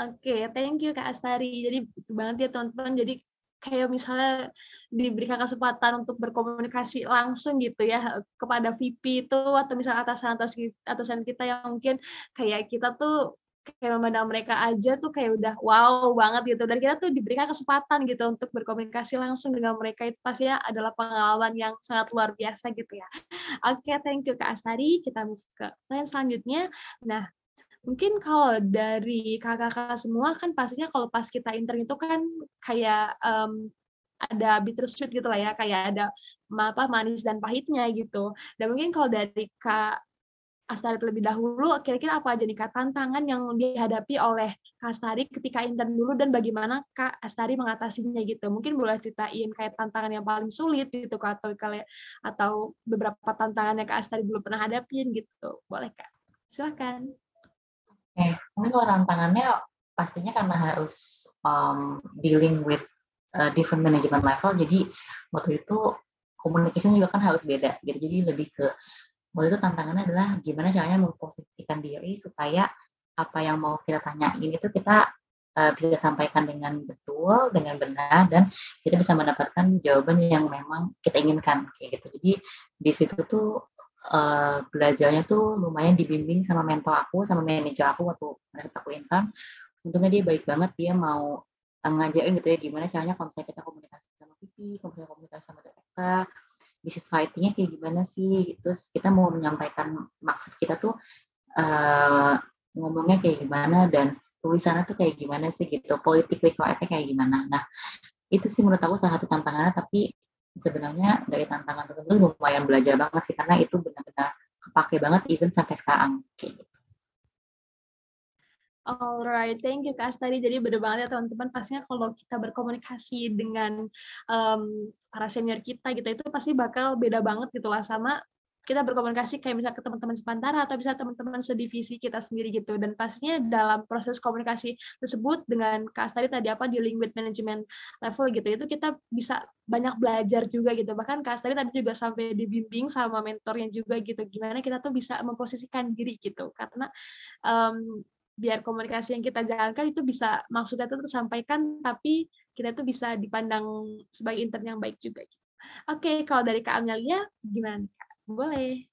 Oke, okay, thank you Kak Astari. Jadi itu banget ya teman-teman. Jadi kayak misalnya diberikan kesempatan untuk berkomunikasi langsung gitu ya kepada VP itu atau misalnya atasan atasan kita yang mungkin kayak kita tuh kayak memandang mereka aja tuh kayak udah wow banget gitu dan kita tuh diberikan kesempatan gitu untuk berkomunikasi langsung dengan mereka itu pastinya adalah pengalaman yang sangat luar biasa gitu ya. Oke, okay, thank you Kak Astari. Kita move ke slide selanjutnya. Nah, mungkin kalau dari kakak-kakak semua kan pastinya kalau pas kita intern itu kan kayak um, ada bittersweet gitu lah ya, kayak ada apa manis dan pahitnya gitu. Dan mungkin kalau dari Kak Astari terlebih dahulu, kira-kira apa aja nih Kak tantangan yang dihadapi oleh Kak Astari ketika intern dulu dan bagaimana Kak Astari mengatasinya gitu. Mungkin boleh ceritain kayak tantangan yang paling sulit gitu Kak, atau atau beberapa tantangan yang Kak Astari dulu pernah hadapin gitu. Boleh Kak? Silakan. Oke, mungkin kalau tantangannya pastinya karena harus um, dealing with uh, different management level, jadi waktu itu communication juga kan harus beda gitu. Jadi lebih ke waktu itu tantangannya adalah gimana caranya memposisikan diri supaya apa yang mau kita tanyain itu kita uh, bisa sampaikan dengan betul, dengan benar, dan kita bisa mendapatkan jawaban yang memang kita inginkan kayak gitu. Jadi di situ tuh uh, belajarnya tuh lumayan dibimbing sama mentor aku, sama manajer aku waktu aku intern. Untungnya dia baik banget, dia mau ngajarin gitu ya gimana caranya kalau misalnya kita komunikasi sama VP, kalau komunikasi sama director, bisnis fightingnya kayak gimana sih terus kita mau menyampaikan maksud kita tuh uh, ngomongnya kayak gimana dan tulisannya tuh kayak gimana sih gitu. Politically correctnya kayak gimana. Nah itu sih menurut aku salah satu tantangannya tapi sebenarnya dari tantangan tersebut lumayan belajar banget sih karena itu benar-benar kepake banget even sampai sekarang kayak gitu. Alright, thank you Kak Astari. Jadi bener banget ya teman-teman, pastinya kalau kita berkomunikasi dengan um, para senior kita gitu, itu pasti bakal beda banget gitu lah sama kita berkomunikasi kayak misalnya ke teman-teman sepantara atau bisa teman-teman sedivisi kita sendiri gitu. Dan pastinya dalam proses komunikasi tersebut dengan Kak Astari tadi apa dealing with management level gitu itu kita bisa banyak belajar juga gitu. Bahkan Kak Astari tadi juga sampai dibimbing sama mentornya juga gitu gimana kita tuh bisa memposisikan diri gitu. Karena um, biar komunikasi yang kita jalankan itu bisa maksudnya itu tersampaikan tapi kita itu bisa dipandang sebagai intern yang baik juga gitu. Oke, kalau dari Kak Amelia gimana Kak? Boleh.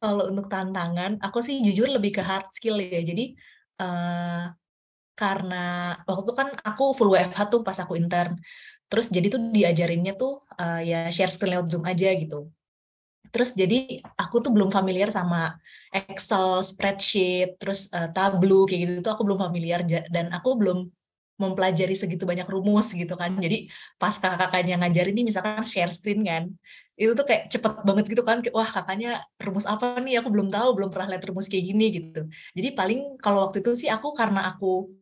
Kalau untuk tantangan, aku sih jujur lebih ke hard skill ya. Jadi uh, karena waktu itu kan aku full WFH tuh pas aku intern. Terus jadi tuh diajarinnya tuh uh, ya share screen lewat Zoom aja gitu. Terus jadi aku tuh belum familiar sama Excel, spreadsheet, terus uh, Tableau kayak gitu tuh aku belum familiar dan aku belum mempelajari segitu banyak rumus gitu kan. Jadi pas kakak-kakaknya ngajarin ini misalkan share screen kan, itu tuh kayak cepet banget gitu kan. Wah kakaknya rumus apa nih? Aku belum tahu, belum pernah lihat rumus kayak gini gitu. Jadi paling kalau waktu itu sih aku karena aku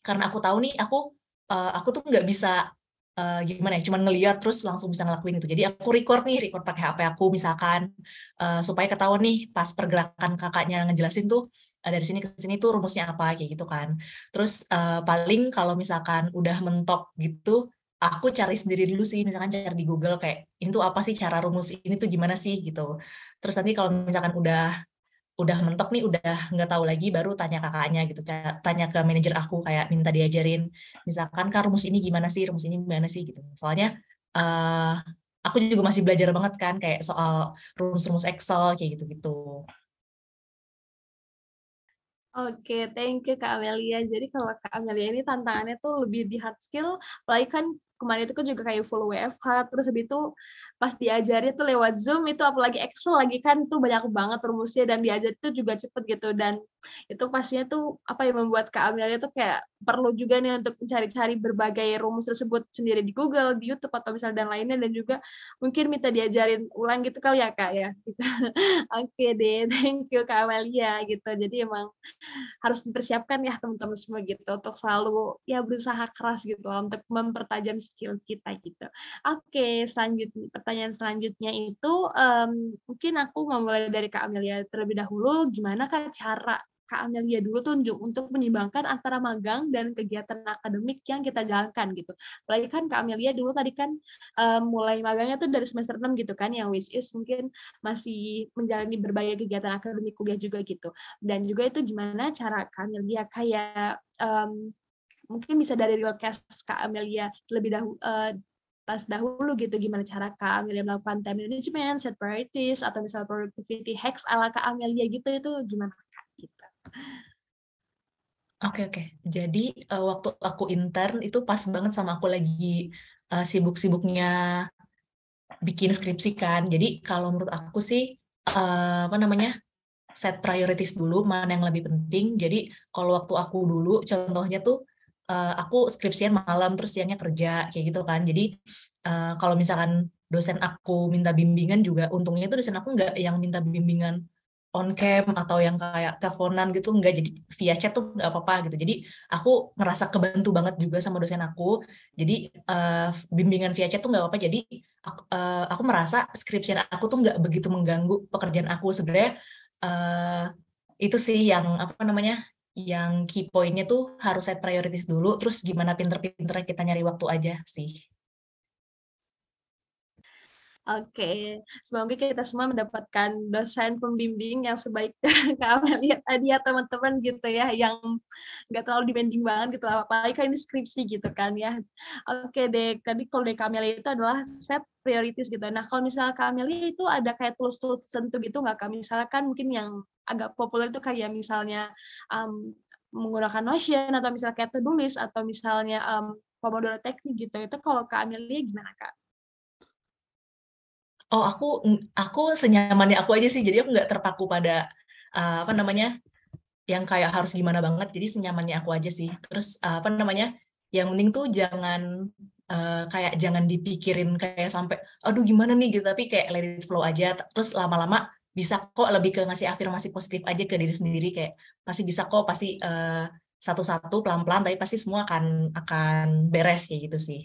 karena aku tahu nih aku uh, aku tuh nggak bisa uh, gimana ya, cuman ngeliat terus langsung bisa ngelakuin itu. Jadi aku record nih, record pakai HP aku misalkan uh, supaya ketahuan nih pas pergerakan kakaknya ngejelasin tuh uh, dari sini ke sini tuh rumusnya apa kayak gitu kan. Terus uh, paling kalau misalkan udah mentok gitu, aku cari sendiri dulu sih, misalkan cari di Google kayak ini tuh apa sih cara rumus ini tuh gimana sih gitu. Terus nanti kalau misalkan udah udah mentok nih udah nggak tahu lagi baru tanya kakaknya gitu tanya ke manajer aku kayak minta diajarin misalkan kak rumus ini gimana sih rumus ini gimana sih? Gitu. Soalnya uh, aku juga masih belajar banget kan kayak soal rumus-rumus Excel kayak gitu-gitu. Oke, thank you Kak Amelia. Jadi kalau Kak Amelia ini tantangannya tuh lebih di hard skill, apalagi kan kemarin itu kan juga kayak full WFH, terus habis itu pas diajari tuh lewat Zoom itu apalagi Excel lagi kan tuh banyak banget rumusnya dan diajar itu juga cepet gitu. Dan itu pastinya tuh apa yang membuat Kak Amelia tuh kayak perlu juga nih untuk mencari-cari berbagai rumus tersebut sendiri di Google, di YouTube atau misalnya dan lainnya dan juga mungkin minta diajarin ulang gitu kali ya Kak ya. Gitu. <laughs> Oke deh, thank you Kak Amelia gitu. Jadi emang harus dipersiapkan ya teman-teman semua gitu untuk selalu ya berusaha keras gitu untuk mempertajam skill kita gitu. Oke, selanjutnya pertanyaan selanjutnya itu um, mungkin aku mau mulai dari Kak Amelia terlebih dahulu. Gimana Kak cara Kak Amelia dulu tunjuk untuk menyeimbangkan antara magang dan kegiatan akademik yang kita jalankan gitu. Apalagi kan Kak Amelia dulu tadi kan um, mulai magangnya tuh dari semester 6 gitu kan, yang which is mungkin masih menjalani berbagai kegiatan akademik kuliah juga gitu. Dan juga itu gimana cara Kak Amelia kayak um, mungkin bisa dari case Kak Amelia lebih dahulu uh, pas dahulu gitu gimana cara Kak Amelia melakukan time management, set priorities atau misal productivity hacks ala Kak Amelia gitu itu gimana Kak gitu. Oke oke. Jadi uh, waktu aku intern itu pas banget sama aku lagi uh, sibuk-sibuknya bikin skripsi kan. Jadi kalau menurut aku sih uh, apa namanya set priorities dulu mana yang lebih penting. Jadi kalau waktu aku dulu contohnya tuh uh, aku skripsian malam terus siangnya kerja kayak gitu kan. Jadi uh, kalau misalkan dosen aku minta bimbingan juga untungnya tuh dosen aku nggak yang minta bimbingan on cam atau yang kayak teleponan gitu enggak jadi via chat tuh nggak apa-apa gitu. Jadi aku ngerasa kebantu banget juga sama dosen aku. Jadi uh, bimbingan via chat tuh nggak apa-apa. Jadi aku, uh, aku merasa skripsi aku tuh nggak begitu mengganggu pekerjaan aku. Sebenarnya uh, itu sih yang apa namanya yang key pointnya tuh harus set priorities dulu. Terus gimana pinter-pinternya kita nyari waktu aja sih Oke, semoga kita semua mendapatkan dosen pembimbing yang sebaik <laughs> Kak Amelia tadi ya teman-teman gitu ya, yang nggak terlalu demanding banget gitu, apalagi kan ini skripsi gitu kan ya. Oke deh, tadi kalau dari Kak Amelia itu adalah set prioritas gitu. Nah kalau misalnya Kak Amelia itu ada kayak tools-tools tertentu gitu nggak Kak? Misalkan mungkin yang agak populer itu kayak misalnya um, menggunakan Notion atau misalnya kayak to atau misalnya um, Pomodoro teknik gitu. Itu kalau Kak Amelia gimana Kak? Oh, aku aku senyamannya aku aja sih. Jadi aku nggak terpaku pada uh, apa namanya yang kayak harus gimana banget. Jadi senyamannya aku aja sih. Terus uh, apa namanya yang penting tuh jangan uh, kayak jangan dipikirin kayak sampai aduh gimana nih gitu. Tapi kayak let it flow aja. Terus lama-lama bisa kok lebih ke ngasih afirmasi positif aja ke diri sendiri kayak pasti bisa kok pasti uh, satu-satu pelan-pelan tapi pasti semua akan akan beres kayak gitu sih.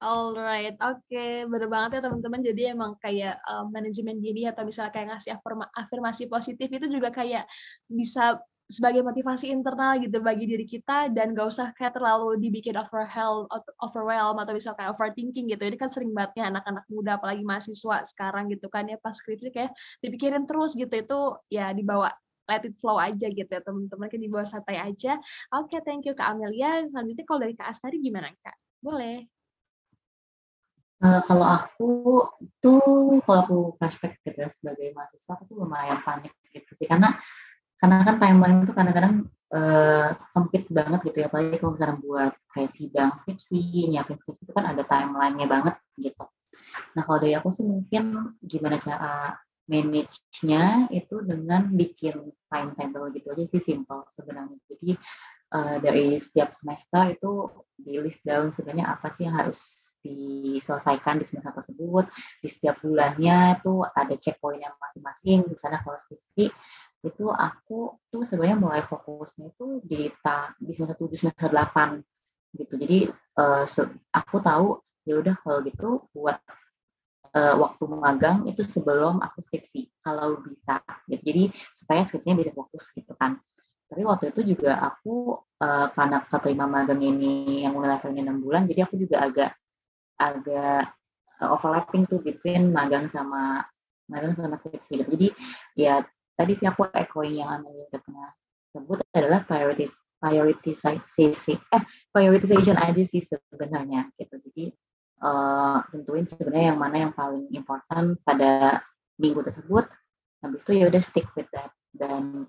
Alright, oke, okay. bener banget ya teman-teman. Jadi emang kayak um, manajemen diri atau misalnya kayak ngasih afirmasi positif itu juga kayak bisa sebagai motivasi internal gitu bagi diri kita dan gak usah kayak terlalu dibikin overwhelm, overwhelm atau misalnya kayak overthinking gitu. Ini kan sering banget ya anak-anak muda apalagi mahasiswa sekarang gitu kan ya pas skripsi kayak dipikirin terus gitu itu ya dibawa let it flow aja gitu ya teman-teman kan dibawa santai aja. Oke, okay, thank you Kak Amelia. Selanjutnya kalau dari Kak Astari gimana Kak? Boleh. Uh, kalau aku tuh kalau aku flashback gitu ya sebagai mahasiswa aku tuh lumayan panik gitu sih. Karena karena kan timeline itu kadang-kadang uh, sempit banget gitu ya. Apalagi kalau misalnya buat kayak sidang skripsi nyiapin skripsi itu kan ada timelinenya banget gitu. Nah kalau dari aku sih mungkin gimana cara manage-nya itu dengan bikin timetable gitu aja sih simple sebenarnya. Jadi uh, dari setiap semester itu di list down sebenarnya apa sih yang harus diselesaikan di semester tersebut di setiap bulannya itu ada checkpoint yang masing-masing misalnya kalau skripsi itu aku tuh sebenarnya mulai fokusnya itu di ta di semester tujuh semester delapan gitu. Jadi uh, aku tahu ya udah kalau gitu buat uh, waktu magang itu sebelum aku skripsi kalau bisa gitu. Jadi supaya skripsinya bisa fokus gitu kan. Tapi waktu itu juga aku uh, karena keterima magang ini yang mulai levelnya enam bulan jadi aku juga agak agak uh, overlapping tuh between magang sama magang sama skripsi gitu. Jadi ya tadi sih aku echoing yang Amelia udah pernah sebut adalah priority prioritization eh prioritization aja sih sebenarnya gitu. Jadi uh, tentuin sebenarnya yang mana yang paling important pada minggu tersebut habis itu ya udah stick with that dan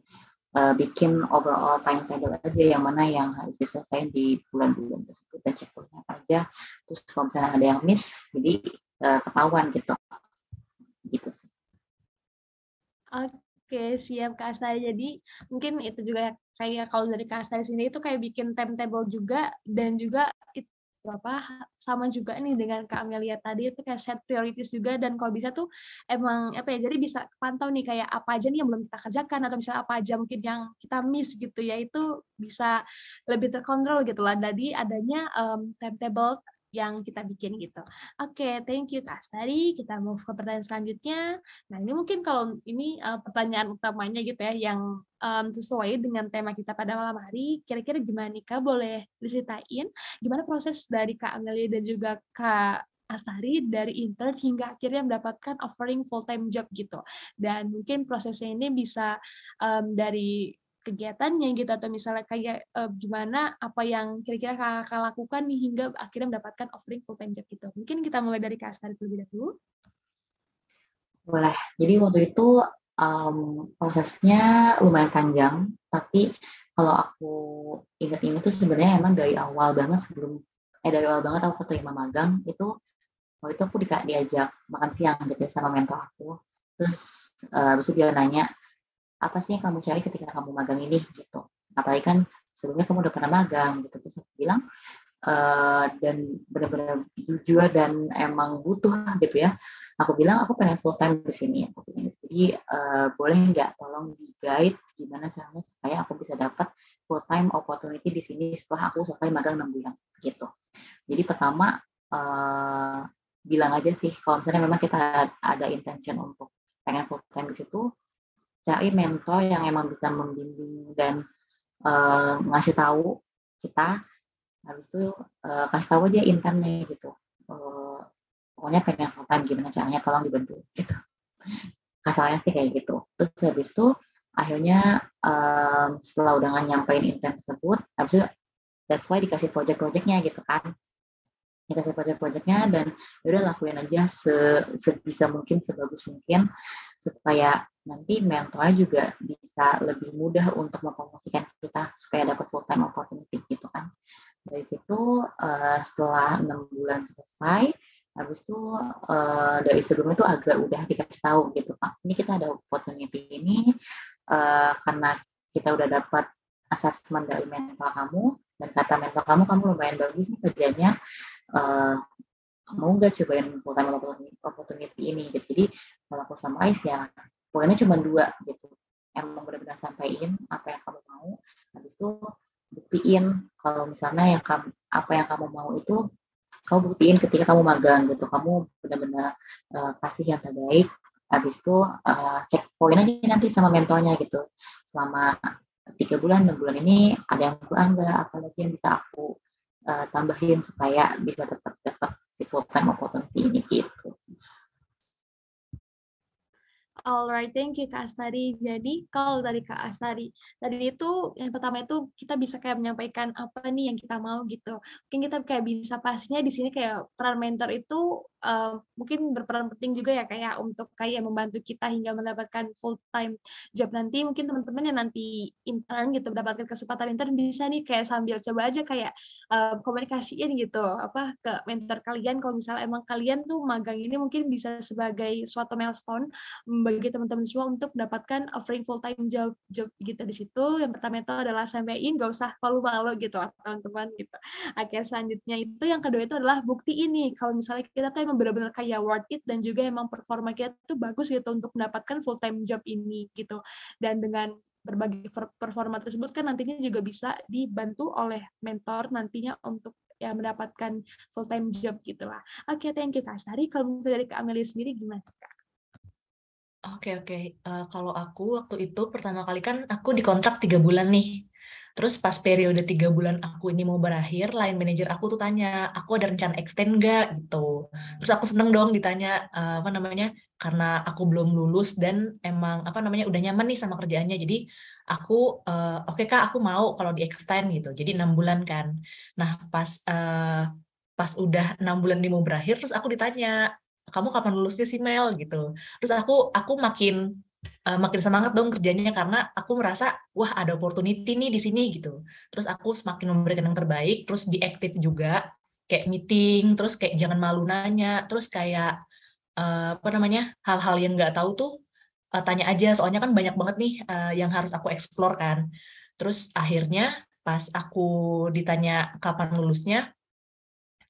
uh, bikin overall timetable aja yang mana yang harus diselesaikan di bulan-bulan tersebut dan cek aja. Terus kalau misalnya ada yang miss jadi uh, ketahuan gitu. Gitu sih. Oke, siap Kak Astari. Jadi mungkin itu juga kayak kalau dari Kak Astari sini itu kayak bikin timetable juga dan juga itu apa sama juga nih dengan Kak Amelia tadi itu kayak set priorities juga dan kalau bisa tuh emang apa ya jadi bisa pantau nih kayak apa aja nih yang belum kita kerjakan atau misalnya apa aja mungkin yang kita miss gitu ya itu bisa lebih terkontrol gitu lah. Dari adanya um, timetable yang kita bikin gitu. Oke, okay, thank you Kak Astari. Kita mau ke pertanyaan selanjutnya. Nah, ini mungkin kalau ini uh, pertanyaan utamanya gitu ya, yang um, sesuai dengan tema kita pada malam hari. Kira-kira gimana nih Kak? Boleh diceritain gimana proses dari Kak Amelia dan juga Kak Astari dari intern hingga akhirnya mendapatkan offering full-time job gitu. Dan mungkin prosesnya ini bisa um, dari kegiatannya gitu atau misalnya kayak uh, gimana apa yang kira-kira kakak lakukan nih hingga akhirnya mendapatkan offering full time job gitu. Mungkin kita mulai dari Kak Astari terlebih dahulu. Boleh. Jadi waktu itu um, prosesnya lumayan panjang, tapi kalau aku inget-inget tuh sebenarnya emang dari awal banget sebelum eh dari awal banget aku terima magang itu waktu itu aku di, diajak makan siang gitu ya sama mentor aku. Terus uh, habis itu dia nanya apa sih yang kamu cari ketika kamu magang ini gitu. Apalagi kan sebelumnya kamu udah pernah magang gitu. Terus aku bilang uh, dan benar-benar jujur dan emang butuh gitu ya. Aku bilang aku pengen full time di sini aku gitu. jadi uh, boleh nggak tolong di guide gimana caranya supaya aku bisa dapat full time opportunity di sini setelah aku selesai magang enam bulan gitu. Jadi pertama uh, bilang aja sih kalau misalnya memang kita ada intention untuk pengen full time di situ cari mentor yang emang bisa membimbing dan uh, ngasih tahu kita. Habis itu uh, kasih tahu aja internnya gitu. Uh, pokoknya pengen full time gimana caranya tolong dibantu gitu. Kasalnya sih kayak gitu. Terus habis itu akhirnya um, setelah udah nyampein intern tersebut habis itu that's why dikasih project-projectnya gitu kan. Dikasih project-projectnya dan udah lakuin aja se sebisa mungkin sebagus mungkin supaya nanti mentornya juga bisa lebih mudah untuk mempromosikan kita supaya dapat full time opportunity gitu kan. Dari situ uh, setelah enam bulan selesai habis itu uh, dari sebelumnya itu agak udah dikasih tahu gitu pak. Ini kita ada opportunity ini uh, karena kita udah dapat asesmen dari mentor kamu dan kata mentor kamu kamu lumayan bagus nih kerjanya uh, mau nggak cobain full time opportunity ini? Gitu. Jadi kalau aku summarize ya poinnya cuma dua gitu. Emang benar-benar sampaikan apa yang kamu mau. Habis itu buktiin kalau misalnya yang kamu apa yang kamu mau itu kamu buktiin ketika kamu magang gitu. Kamu benar-benar uh, yang terbaik. Habis itu uh, cek poin aja nanti sama mentornya gitu. Selama tiga bulan enam bulan ini ada yang kurang nggak apalagi yang bisa aku uh, tambahin supaya bisa tetap dapat si full time opportunity ini gitu Alright, thank you Kak Astari. Jadi kalau dari Kak Astari, tadi itu yang pertama itu kita bisa kayak menyampaikan apa nih yang kita mau gitu. Mungkin kita kayak bisa pastinya di sini kayak peran mentor itu uh, mungkin berperan penting juga ya kayak untuk kayak membantu kita hingga mendapatkan full time job nanti. Mungkin teman-teman yang nanti intern gitu mendapatkan kesempatan intern bisa nih kayak sambil coba aja kayak uh, komunikasiin gitu apa ke mentor kalian. Kalau misalnya emang kalian tuh magang ini mungkin bisa sebagai suatu milestone bagi teman-teman semua untuk mendapatkan offering full time job job gitu di situ. Yang pertama itu adalah sampaikan gak usah malu-malu gitu teman-teman gitu. Oke selanjutnya itu yang kedua itu adalah bukti ini kalau misalnya kita tuh emang benar-benar kayak worth it dan juga emang performa kita tuh bagus gitu untuk mendapatkan full time job ini gitu dan dengan berbagai performa tersebut kan nantinya juga bisa dibantu oleh mentor nantinya untuk ya mendapatkan full time job gitulah. Oke, okay, thank you Kak Sari. Kalau misalnya dari Kak Amelia sendiri gimana? Oke oke, uh, kalau aku waktu itu pertama kali kan aku dikontrak tiga bulan nih. Terus pas periode tiga bulan aku ini mau berakhir, line manajer aku tuh tanya, aku ada rencana extend nggak gitu. Terus aku seneng dong ditanya uh, apa namanya, karena aku belum lulus dan emang apa namanya udah nyaman nih sama kerjaannya. Jadi aku uh, oke okay, kak aku mau kalau di extend gitu. Jadi enam bulan kan. Nah pas uh, pas udah enam bulan ini mau berakhir, terus aku ditanya kamu kapan lulusnya sih Mel gitu. Terus aku aku makin uh, makin semangat dong kerjanya karena aku merasa wah ada opportunity nih di sini gitu. Terus aku semakin memberikan yang terbaik, terus be aktif juga kayak meeting, terus kayak jangan malu nanya, terus kayak uh, apa namanya hal-hal yang nggak tahu tuh uh, tanya aja. Soalnya kan banyak banget nih uh, yang harus aku explore kan. Terus akhirnya pas aku ditanya kapan lulusnya,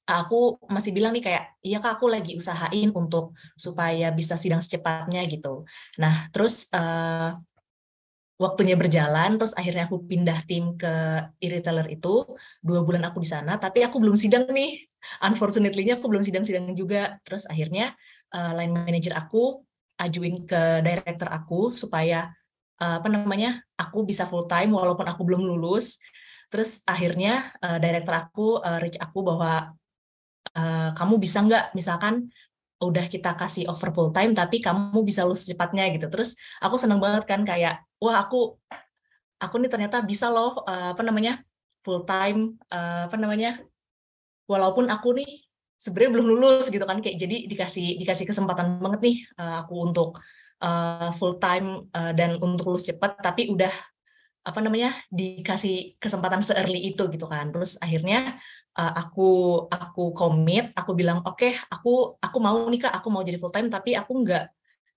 aku masih bilang nih kayak iya kak aku lagi usahain untuk supaya bisa sidang secepatnya gitu. Nah terus uh, waktunya berjalan, terus akhirnya aku pindah tim ke e-retailer itu dua bulan aku di sana, tapi aku belum sidang nih. Unfortunately-nya aku belum sidang-sidang juga. Terus akhirnya uh, line manager aku ajuin ke director aku supaya uh, apa namanya aku bisa full time walaupun aku belum lulus. Terus akhirnya uh, director aku uh, reach aku bahwa uh, kamu bisa nggak? Misalkan udah kita kasih over full time tapi kamu bisa lulus secepatnya gitu. Terus aku seneng banget kan kayak wah aku aku nih ternyata bisa loh uh, apa namanya full time uh, apa namanya walaupun aku nih sebenarnya belum lulus gitu kan. Kayak jadi dikasih dikasih kesempatan banget nih uh, aku untuk uh, full time uh, dan untuk lulus cepat tapi udah apa namanya dikasih kesempatan se-early itu gitu kan. Terus akhirnya uh, aku aku komit aku bilang oke okay, aku aku mau nih kak aku mau jadi full time tapi aku nggak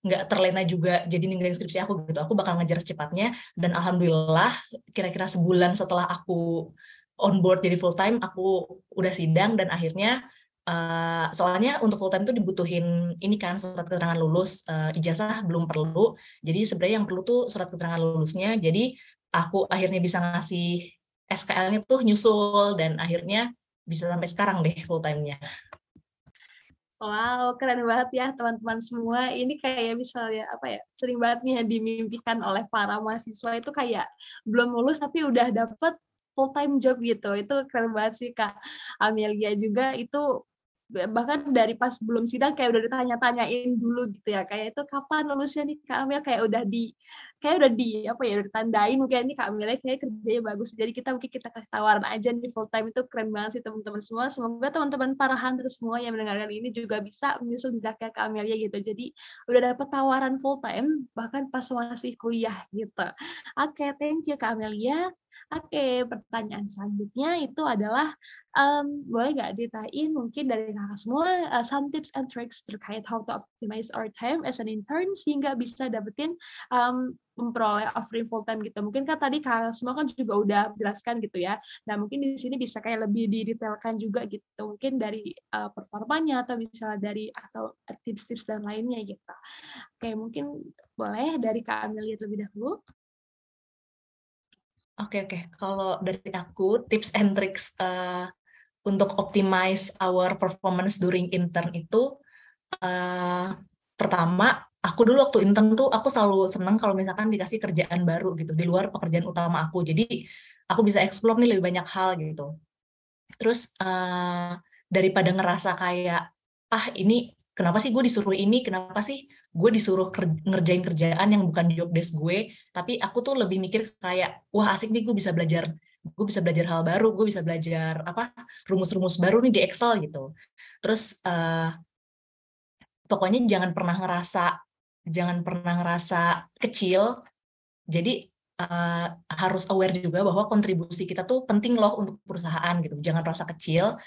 nggak terlena juga jadi ninggalin skripsi aku gitu. Aku bakal ngejar secepatnya dan alhamdulillah kira-kira sebulan setelah aku on board jadi full time aku udah sidang dan akhirnya uh, soalnya untuk full time itu dibutuhin ini kan surat keterangan lulus uh, ijazah belum perlu. Jadi sebenarnya yang perlu tuh surat keterangan lulusnya. Jadi aku akhirnya bisa ngasih SKL-nya tuh nyusul dan akhirnya bisa sampai sekarang deh full time-nya. Wow, keren banget ya teman-teman semua. Ini kayak misalnya apa ya, sering banget nih yang dimimpikan oleh para mahasiswa itu kayak belum lulus tapi udah dapet full time job gitu. Itu keren banget sih Kak Amelia juga itu bahkan dari pas belum sidang kayak udah ditanya-tanyain dulu gitu ya kayak itu kapan lulusnya nih Kak Amel? Kayak udah di kayak udah di apa ya udah ditandain mungkin nih Kak Amel kayak kerjanya bagus. Jadi kita mungkin kita kasih tawaran aja nih full time. Itu keren banget sih teman-teman semua. Semoga teman-teman para hunter semua yang mendengarkan ini juga bisa menyusul jejak Kak Amelia gitu. Jadi udah dapet tawaran full time bahkan pas masih kuliah gitu. Oke okay, thank you Kak Amelia Oke, pertanyaan selanjutnya itu adalah um, boleh nggak ditain mungkin dari kakak semua uh, some tips and tricks terkait how to optimize our time as an intern sehingga bisa dapetin um, memperoleh offering full time gitu. Mungkin kan tadi kakak semua kan juga udah jelaskan gitu ya. Nah mungkin di sini bisa kayak lebih didetailkan juga gitu. Mungkin dari uh, performanya atau misalnya dari atau tips-tips dan lainnya gitu. Oke mungkin boleh dari Kak Amelia terlebih dahulu. Oke oke, kalau dari aku tips and tricks uh, untuk optimize our performance during intern itu uh, pertama aku dulu waktu intern tuh aku selalu senang kalau misalkan dikasih kerjaan baru gitu di luar pekerjaan utama aku. Jadi aku bisa explore nih lebih banyak hal gitu. Terus uh, daripada ngerasa kayak ah ini kenapa sih gue disuruh ini? Kenapa sih gue disuruh ngerjain kerjaan yang bukan job desk gue? Tapi aku tuh lebih mikir kayak wah asik nih gue bisa belajar gue bisa belajar hal baru gue bisa belajar apa rumus-rumus baru nih di Excel gitu. Terus uh, pokoknya jangan pernah ngerasa jangan pernah ngerasa kecil. Jadi uh, harus aware juga bahwa kontribusi kita tuh penting loh untuk perusahaan gitu. Jangan merasa kecil.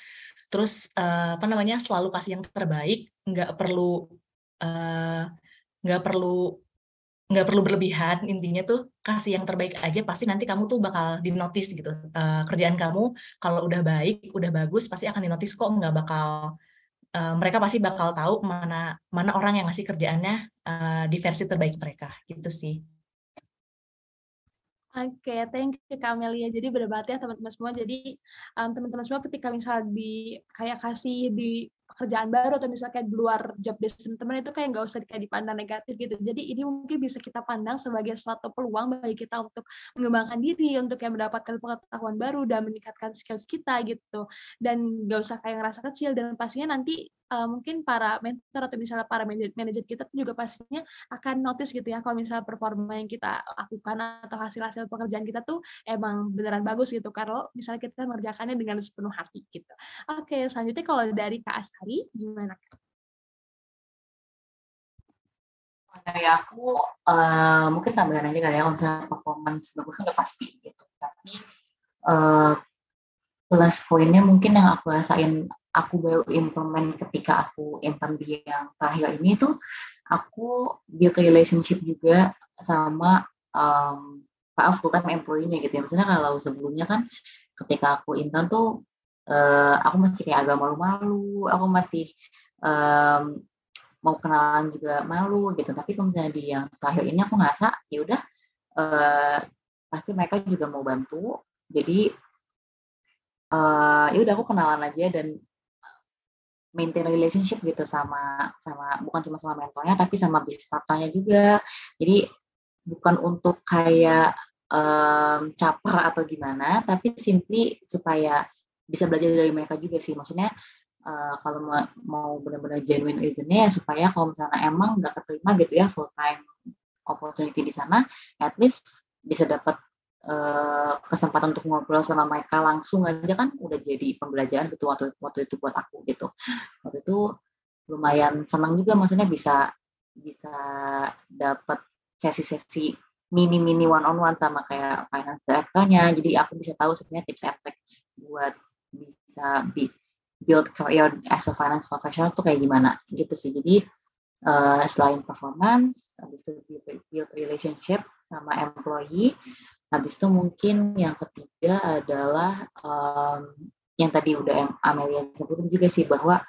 Terus uh, apa namanya selalu kasih yang terbaik. Nggak perlu uh, nggak perlu nggak perlu berlebihan. Intinya tuh kasih yang terbaik aja pasti nanti kamu tuh bakal dinotis gitu. Uh, kerjaan kamu kalau udah baik udah bagus pasti akan dinotis kok nggak bakal uh, mereka pasti bakal tahu mana mana orang yang ngasih kerjaannya uh, di versi terbaik mereka. Gitu sih Oke, thank you Kak Amelia. Jadi berdebat ya teman-teman semua. Jadi um, teman-teman semua ketika misal di kayak kasih di pekerjaan baru atau misalnya kayak di luar job desk teman-teman itu kayak nggak usah kayak dipandang negatif gitu. Jadi ini mungkin bisa kita pandang sebagai suatu peluang bagi kita untuk mengembangkan diri, untuk yang mendapatkan pengetahuan baru dan meningkatkan skills kita gitu. Dan nggak usah kayak ngerasa kecil dan pastinya nanti uh, mungkin para mentor atau misalnya para manajer kita juga pastinya akan notice gitu ya kalau misalnya performa yang kita lakukan atau hasil-hasil pekerjaan kita tuh emang beneran bagus gitu kalau misalnya kita mengerjakannya dengan sepenuh hati gitu. Oke, selanjutnya kalau dari Kak Astari, gimana? dari aku uh, mungkin tambahan aja kali ya kalau misalnya performance bagus kan udah pasti gitu tapi uh, plus poinnya mungkin yang aku rasain aku baru implement ketika aku intern di yang terakhir ini tuh aku build relationship juga sama um, full time employee-nya gitu ya. Misalnya kalau sebelumnya kan ketika aku intern tuh uh, aku masih kayak agak malu-malu, aku masih um, mau kenalan juga malu gitu. Tapi kalau misalnya di yang terakhir ini aku ngerasa ya udah uh, pasti mereka juga mau bantu. Jadi uh, ya udah aku kenalan aja dan maintain relationship gitu sama sama bukan cuma sama mentornya tapi sama bisnis partnernya juga jadi bukan untuk kayak um, caper atau gimana tapi simply supaya bisa belajar dari mereka juga sih. Maksudnya uh, kalau mau, mau benar-benar genuine reasonnya ya supaya kalau misalnya emang nggak keterima gitu ya full time opportunity di sana at least bisa dapat Eh, kesempatan untuk ngobrol sama mereka langsung aja kan udah jadi pembelajaran gitu waktu waktu itu buat aku gitu. Waktu itu lumayan senang juga maksudnya bisa bisa dapat sesi-sesi mini-mini one on one sama kayak finance directornya. Jadi aku bisa tahu sebenarnya tips and buat bisa be, build career as a finance professional tuh kayak gimana gitu sih. Jadi uh, selain performance habis itu build relationship sama employee Habis itu mungkin yang ketiga adalah um, yang tadi udah Amelia sebutin juga sih bahwa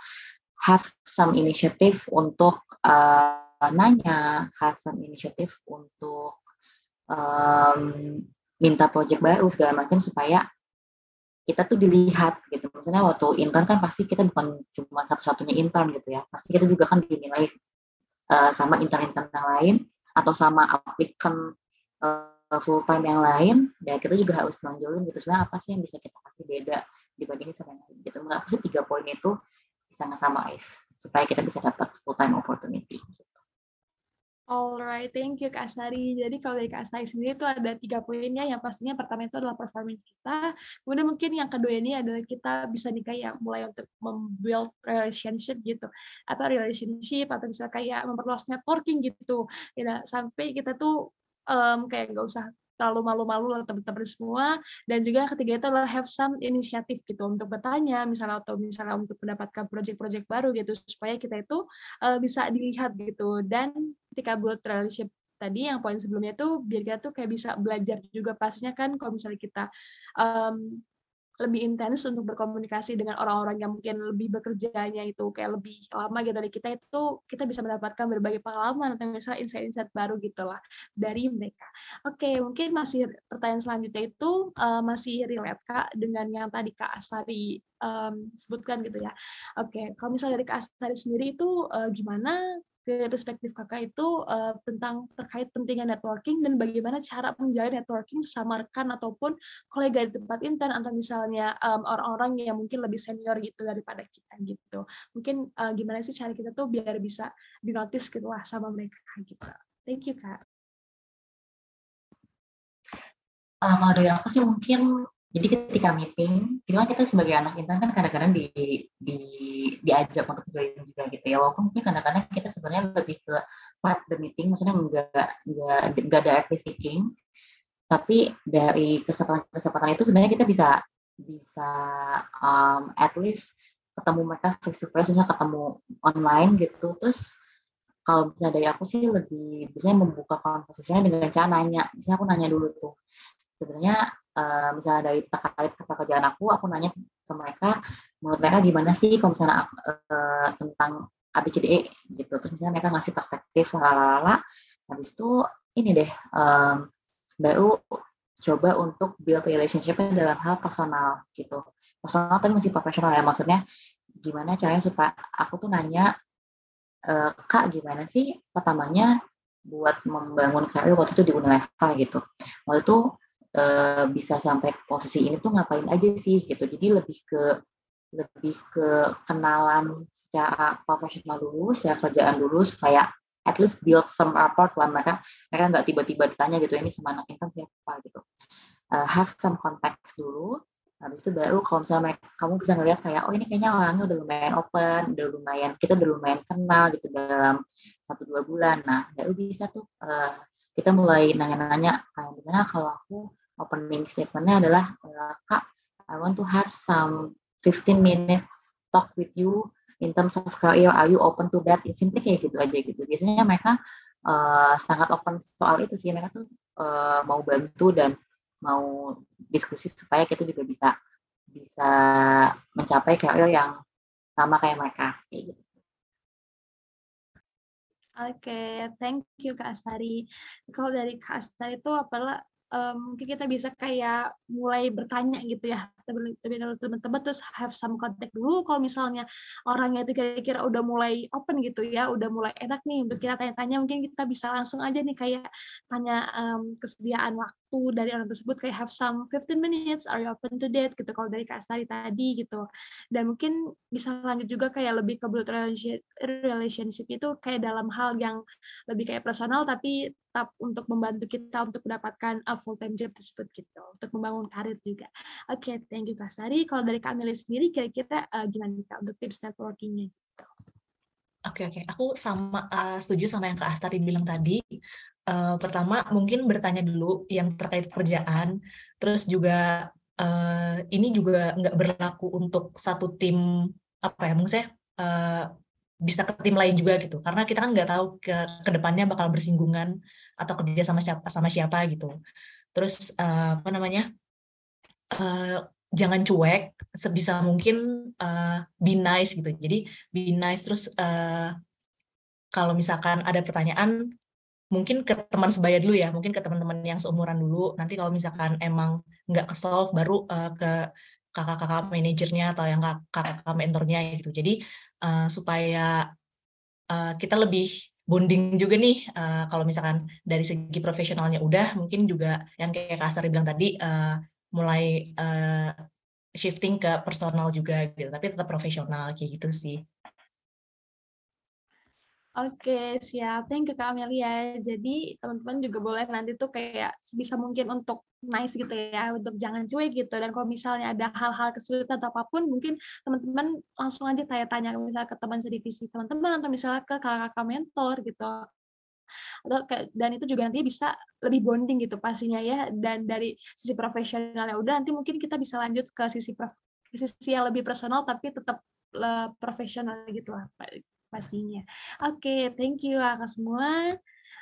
have some initiative untuk uh, nanya, have some initiative untuk um, minta project baru segala macam supaya kita tuh dilihat gitu. Maksudnya waktu intern kan pasti kita bukan cuma satu-satunya intern gitu ya. Pasti kita juga kan dinilai uh, sama intern-intern yang lain atau sama applicant uh, full time yang lain ya kita juga harus nonjolin gitu sebenarnya apa sih yang bisa kita kasih beda dibandingin sama yang lain gitu aku sih tiga poin itu bisa nge-summarize supaya kita bisa dapat full time opportunity gitu. Alright, thank you Kak Sari. Jadi kalau dari Kak Sari sendiri itu ada tiga poinnya. Yang pastinya pertama itu adalah performance kita. Kemudian mungkin yang kedua ini adalah kita bisa nih kayak mulai untuk membuild relationship gitu. Atau relationship atau bisa kayak memperluas networking gitu. Ya, sampai kita tuh um, kayak nggak usah terlalu malu-malu lah teman-teman semua dan juga ketiga itu adalah have some inisiatif gitu untuk bertanya misalnya atau misalnya untuk mendapatkan project-project baru gitu supaya kita itu uh, bisa dilihat gitu. Dan ketika buat relationship tadi yang poin sebelumnya tuh biar kita tuh kayak bisa belajar juga pastinya kan kalau misalnya kita um, lebih intens untuk berkomunikasi dengan orang-orang yang mungkin lebih bekerjanya itu kayak lebih lama gitu dari kita itu kita bisa mendapatkan berbagai pengalaman atau misalnya insight-insight baru gitulah dari mereka. Oke, mungkin masih pertanyaan selanjutnya itu uh, masih relate Kak dengan yang tadi Kak Asari um, sebutkan gitu ya. Oke, kalau misalnya dari Kak Asari sendiri itu uh, gimana ke perspektif kakak itu uh, tentang terkait pentingnya networking dan bagaimana cara menjalin networking sesama rekan ataupun kolega di tempat intern atau misalnya um, orang-orang yang mungkin lebih senior gitu daripada kita gitu. Mungkin uh, gimana sih cara kita tuh biar bisa dinotis gitu lah sama mereka gitu. Thank you kak. Uh, kalau dari aku sih mungkin jadi ketika meeting, itu kan kita sebagai anak intern kan kadang-kadang di, di, diajak untuk join juga gitu ya. Walaupun mungkin kadang-kadang kita sebenarnya lebih ke part the meeting, maksudnya nggak nggak nggak ada active speaking, tapi dari kesempatan-kesempatan itu sebenarnya kita bisa bisa um, at least ketemu mereka face to face, misalnya ketemu online gitu. Terus kalau misalnya dari aku sih lebih biasanya membuka konversasinya dengan cara nanya. Misalnya aku nanya dulu tuh, sebenarnya uh, misalnya dari terkait kata kerjaan aku, aku nanya ke mereka, menurut mereka gimana sih kalau misalnya uh, tentang ABCDE gitu. Terus misalnya mereka ngasih perspektif, lalala. Habis itu ini deh, um, baru coba untuk build relationship dalam hal personal gitu. Personal tapi masih profesional ya, maksudnya gimana caranya supaya aku tuh nanya, e, Kak gimana sih pertamanya buat membangun karir waktu itu di Unilever gitu. Waktu itu uh, bisa sampai posisi ini tuh ngapain aja sih gitu. Jadi lebih ke lebih ke kenalan secara profesional dulu, secara kerjaan dulu supaya at least build some rapport lah mereka mereka nggak tiba-tiba ditanya gitu ini sama anak intern siapa gitu. Uh, have some context dulu. Habis itu baru kalau misalnya kamu bisa ngeliat kayak, oh ini kayaknya orangnya udah lumayan open, udah lumayan, kita udah lumayan kenal gitu dalam satu dua bulan. Nah, baru bisa tuh uh, kita mulai nanya-nanya kayak misalnya kalau aku opening statementnya adalah kak I want to have some 15 minutes talk with you in terms of career are you open to that simply kayak gitu aja gitu biasanya mereka uh, sangat open soal itu sih mereka tuh uh, mau bantu dan mau diskusi supaya kita juga bisa bisa mencapai career yang sama kayak mereka kayak gitu. Oke, okay, thank you Kak Astari. Kalau dari Kak Astari itu apalah um, mungkin kita bisa kayak mulai bertanya gitu ya teman-teman terus have some contact dulu kalau misalnya orangnya itu kira-kira udah mulai open gitu ya udah mulai enak nih untuk kita tanya-tanya mungkin kita bisa langsung aja nih kayak tanya um, kesediaan waktu dari orang tersebut kayak have some 15 minutes are you open to date gitu kalau dari Kak Astari tadi gitu dan mungkin bisa lanjut juga kayak lebih ke blood relationship itu kayak dalam hal yang lebih kayak personal tapi tetap untuk membantu kita untuk mendapatkan a full time job tersebut gitu untuk membangun karir juga. Oke, okay, thank you Kak Sari. Kalau dari Kak Amelia sendiri kira-kira uh, gimana Kak untuk tips networkingnya gitu? Oke okay, oke, okay. aku sama uh, setuju sama yang Kak Astari bilang tadi. Uh, pertama mungkin bertanya dulu yang terkait kerjaan, terus juga uh, ini juga nggak berlaku untuk satu tim apa ya, mungkin saya uh, bisa ke tim lain juga gitu. Karena kita kan nggak tahu ke ke depannya bakal bersinggungan atau kerja sama siapa sama siapa gitu. Terus uh, apa namanya uh, jangan cuek sebisa mungkin uh, be nice gitu. Jadi be nice terus uh, kalau misalkan ada pertanyaan mungkin ke teman sebaya dulu ya mungkin ke teman-teman yang seumuran dulu. Nanti kalau misalkan emang nggak ke solve baru uh, ke kakak-kakak manajernya atau yang kakak-kakak mentornya gitu. Jadi uh, supaya uh, kita lebih bonding juga nih uh, kalau misalkan dari segi profesionalnya udah mungkin juga yang kayak Kasar bilang tadi uh, mulai uh, shifting ke personal juga gitu. Tapi tetap profesional kayak gitu sih Oke, siap. Thank you Kak Amelia. Jadi teman-teman juga boleh nanti tuh kayak sebisa mungkin untuk nice gitu ya, untuk jangan cuek gitu. Dan kalau misalnya ada hal-hal kesulitan atau apa pun, mungkin teman-teman langsung aja tanya-tanya misalnya ke teman sedivisi teman-teman atau misalnya ke kakak-kakak mentor gitu. Atau dan itu juga nanti bisa lebih bonding gitu pastinya ya. Dan dari sisi profesionalnya udah nanti mungkin kita bisa lanjut ke sisi prof, sisi yang lebih personal tapi tetap profesional gitu lah pastinya. Oke, okay, thank you kakak semua.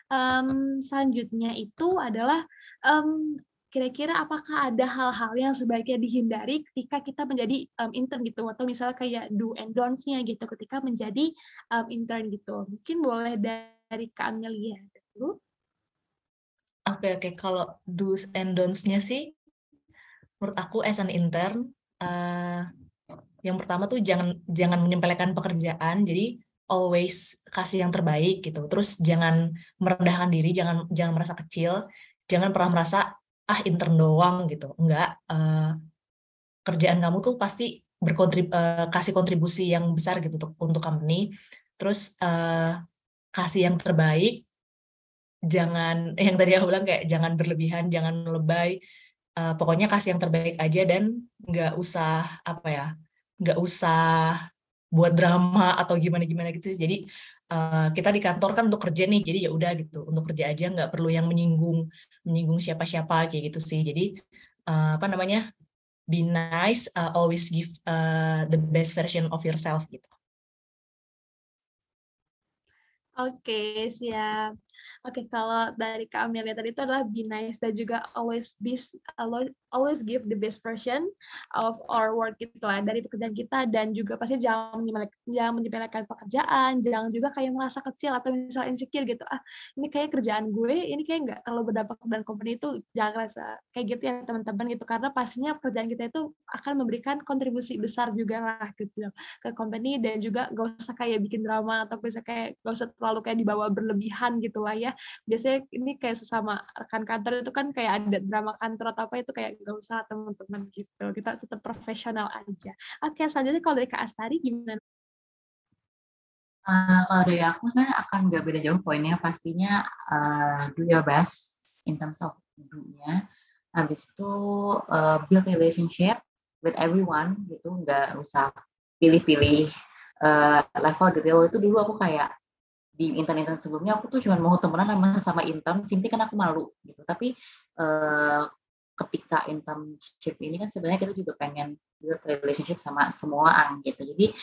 Um, selanjutnya itu adalah um, kira-kira apakah ada hal-hal yang sebaiknya dihindari ketika kita menjadi um, intern gitu atau misalnya kayak do and don'ts-nya gitu ketika menjadi um, intern gitu. Mungkin boleh dari Kak Amelia dulu. Oke okay, oke okay. kalau do's and don'ts-nya sih menurut aku as an intern uh, yang pertama tuh jangan jangan menyempelekan pekerjaan. Jadi always kasih yang terbaik gitu. Terus jangan merendahkan diri, jangan jangan merasa kecil, jangan pernah merasa ah intern doang gitu. Enggak, uh, kerjaan kamu tuh pasti berkontrib uh, kasih kontribusi yang besar gitu untuk untuk company. Terus uh, kasih yang terbaik. Jangan <laughs> yang tadi aku bilang kayak jangan berlebihan, jangan lebay. Uh, pokoknya kasih yang terbaik aja dan nggak usah apa ya, nggak usah buat drama atau gimana gimana gitu sih. Jadi uh, kita di kantor kan untuk kerja nih, jadi ya udah gitu untuk kerja aja nggak perlu yang menyinggung menyinggung siapa-siapa kayak gitu sih. Jadi uh, apa namanya be nice, uh, always give uh, the best version of yourself gitu. Oke, siap. Oke, kalau dari Kak Amelia tadi itu adalah be nice dan juga always be always give the best version of our work gitu lah dari pekerjaan kita dan juga pasti jangan menyepelekan pekerjaan, jangan juga kayak merasa kecil atau misalnya insecure gitu. Ah, ini kayak kerjaan gue, ini kayak nggak terlalu berdampak dan company itu jangan rasa kayak gitu ya teman-teman gitu karena pastinya pekerjaan kita itu akan memberikan kontribusi besar juga lah gitu ke company dan juga gak usah kayak bikin drama atau bisa kayak gak usah terlalu kayak dibawa berlebihan gitu lah ya biasanya ini kayak sesama rekan kantor itu kan kayak ada drama kantor atau apa itu kayak gak usah teman-teman gitu. Kita tetap profesional aja. Oke selanjutnya kalau dari Kak Astari gimana? Uh, kalau dari aku sebenarnya akan nggak beda jauh poinnya. Pastinya uh, do your best in terms of do-nya habis itu uh, build relationship with everyone gitu. Nggak usah pilih-pilih uh, level gitu. Waktu itu dulu aku kayak di intern-intern sebelumnya aku tuh cuma mau temenan sama sama intern. Simply kan aku malu gitu. Tapi uh, ketika internship ini kan sebenarnya kita juga pengen build relationship sama semua orang gitu. Jadi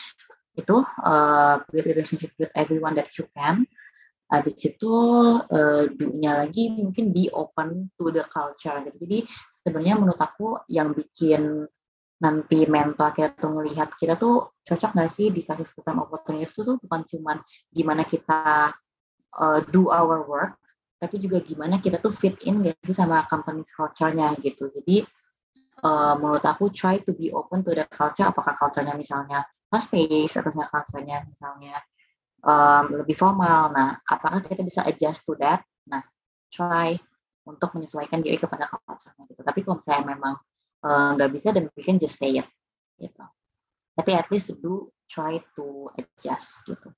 itu uh, build relationship with everyone that you can. Habis itu uh, lagi mungkin be open to the culture gitu. Jadi sebenarnya menurut aku yang bikin nanti mentor kita tuh melihat kita tuh cocok nggak sih dikasih time opportunity itu tuh bukan cuman gimana kita uh, do our work tapi juga gimana kita tuh fit in gak sih sama company culture-nya gitu jadi uh, menurut aku try to be open to the culture apakah culture-nya misalnya fast pace atau culture-nya misalnya um, lebih formal. Nah, apakah kita bisa adjust to that? Nah, try untuk menyesuaikan diri kepada culture-nya gitu. Tapi kalau misalnya memang uh, nggak uh, bisa dan mungkin just say it gitu. Tapi at least do try to adjust gitu.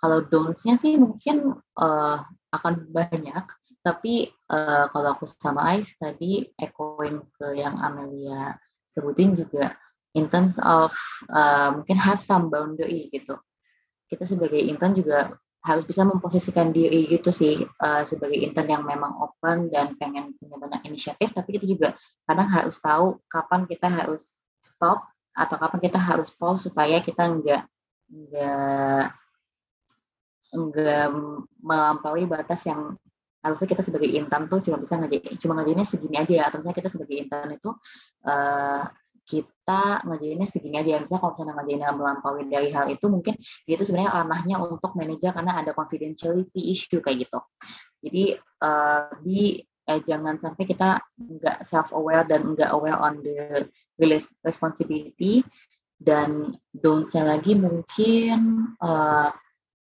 Kalau don'ts-nya sih mungkin uh, akan banyak, tapi uh, kalau aku sama Ais tadi echoing ke yang Amelia sebutin juga in terms of uh, mungkin have some boundary gitu. Kita sebagai intern juga harus bisa memposisikan diri gitu sih uh, sebagai intern yang memang open dan pengen punya banyak inisiatif tapi kita juga kadang harus tahu kapan kita harus stop atau kapan kita harus pause supaya kita enggak enggak enggak melampaui batas yang harusnya kita sebagai intern tuh cuma bisa ngajain cuma ngajainnya segini aja ya atau misalnya kita sebagai intern itu uh, kita ngerjainnya segini aja. Misalnya kalau misalnya ngerjainnya melampaui dari hal itu, mungkin itu sebenarnya ranahnya untuk manajer karena ada confidentiality issue kayak gitu. Jadi uh, di eh, jangan sampai kita nggak self aware dan nggak aware on the responsibility dan don't-nya lagi mungkin uh,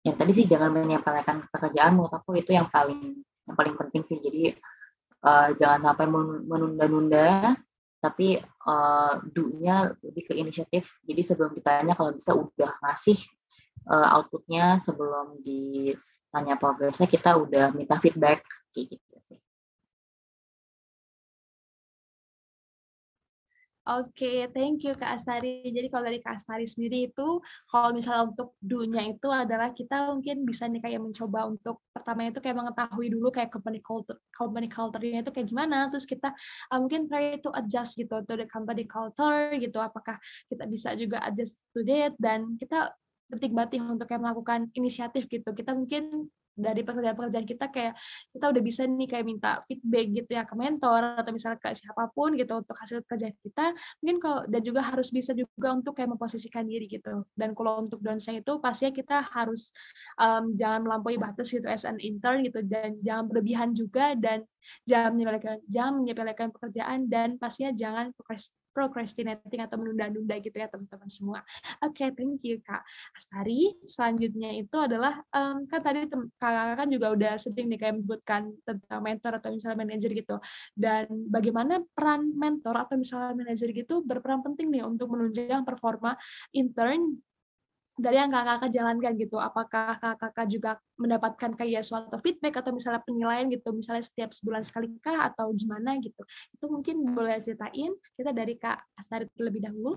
yang tadi sih jangan menyepelekan pekerjaan menurut aku itu yang paling yang paling penting sih jadi uh, jangan sampai menunda-nunda tapi uh, do-nya lebih ke inisiatif. Jadi sebelum ditanya kalau bisa udah ngasih uh, outputnya sebelum ditanya progresnya kita udah minta feedback gitu Oke, okay, thank you Kak Asari. Jadi kalau dari Kak Asari sendiri itu, kalau misalnya untuk dunia itu adalah kita mungkin bisa nih kayak mencoba untuk pertama itu kayak mengetahui dulu kayak company culture, company culture-nya itu kayak gimana, terus kita uh, mungkin try to adjust gitu to the company culture gitu, apakah kita bisa juga adjust to that dan kita betik bating untuk kayak melakukan inisiatif gitu. Kita mungkin dari pekerjaan-pekerjaan kita kayak kita udah bisa nih kayak minta feedback gitu ya ke mentor atau misalnya ke siapa pun gitu untuk hasil kerja kita mungkin kalau dan juga harus bisa juga untuk kayak memposisikan diri gitu. Dan kalau untuk downside itu pastinya kita harus um, jangan melampaui batas gitu as an intern gitu dan jangan berlebihan juga dan jangan menyepelekan jangan menyepelekan pekerjaan dan pastinya jangan procrastinating atau menunda-nunda gitu ya teman-teman semua. Oke, okay, thank you Kak Astari. Selanjutnya itu adalah um, kan tadi kakak kan juga udah sering nih kayak menyebutkan tentang mentor atau misalnya manajer gitu. Dan bagaimana peran mentor atau misalnya manajer gitu berperan penting nih untuk menunjang performa intern dari yang kakak-kakak jalankan gitu, apakah kakak-kakak juga mendapatkan kayak suatu feedback atau misalnya penilaian gitu, misalnya setiap sebulan sekali kah atau gimana gitu. Itu mungkin boleh ceritain, kita dari Kak Astari terlebih dahulu.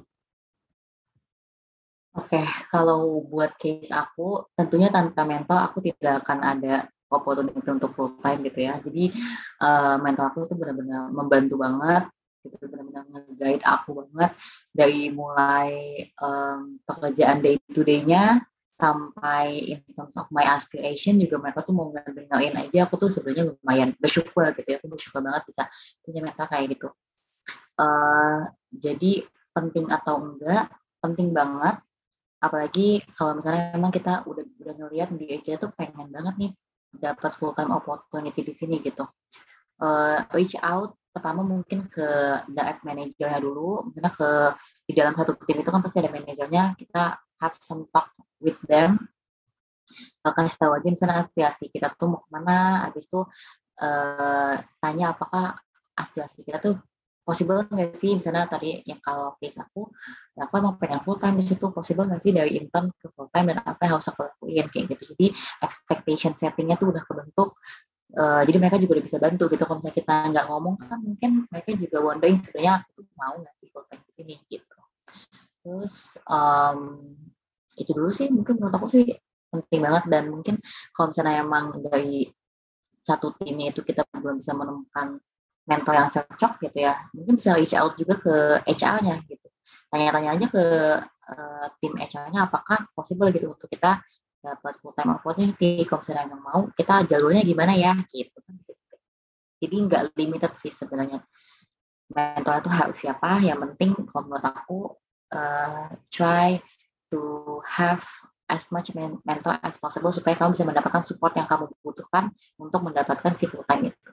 Oke, okay, kalau buat case aku, tentunya tanpa mentor aku tidak akan ada opportunity untuk full time gitu ya. Jadi uh, mentor aku itu benar-benar membantu banget gitu benar-benar nge-guide aku banget dari mulai um, pekerjaan day to day-nya sampai in terms of my aspiration juga mereka tuh mau ngedengerin aja aku tuh sebenarnya lumayan bersyukur gitu ya aku bersyukur banget bisa punya mereka kayak gitu. Uh, jadi penting atau enggak penting banget. Apalagi kalau misalnya memang kita udah udah ngelihat di kita tuh pengen banget nih dapat full time opportunity di sini gitu uh, reach out pertama mungkin ke direct manajernya dulu. Misalnya ke di dalam satu tim itu kan pasti ada manajernya kita have some talk with them. Kasih tahu aja misalnya aspirasi kita tuh mau ke mana. Habis itu uh, tanya apakah aspirasi kita tuh possible nggak sih? Misalnya tadi yang kalau case aku ya aku emang pengen full time di situ. Possible nggak sih dari intern ke full time dan apa yang harus aku lakuin? Kayak gitu. Jadi expectation settingnya tuh udah kebentuk Uh, jadi mereka juga udah bisa bantu gitu. Kalau misalnya kita nggak ngomong kan mungkin mereka juga wondering sebenarnya aku mau nggak sih time di sini gitu. terus um, itu dulu sih mungkin menurut aku sih penting banget. Dan mungkin kalau misalnya emang dari satu timnya itu kita belum bisa menemukan mentor yang cocok gitu ya mungkin bisa reach out juga ke HR-nya gitu. Tanya-tanya aja ke uh, tim HR-nya apakah possible gitu untuk kita dapat full time opportunity kalau misalnya emang mau kita jalurnya gimana ya? Gitu kan jadi nggak limited sih sebenarnya. Mentor itu harus siapa? Yang penting kalau menurut aku uh, try to have as much mentor as possible supaya kamu bisa mendapatkan support yang kamu butuhkan untuk mendapatkan si full time itu.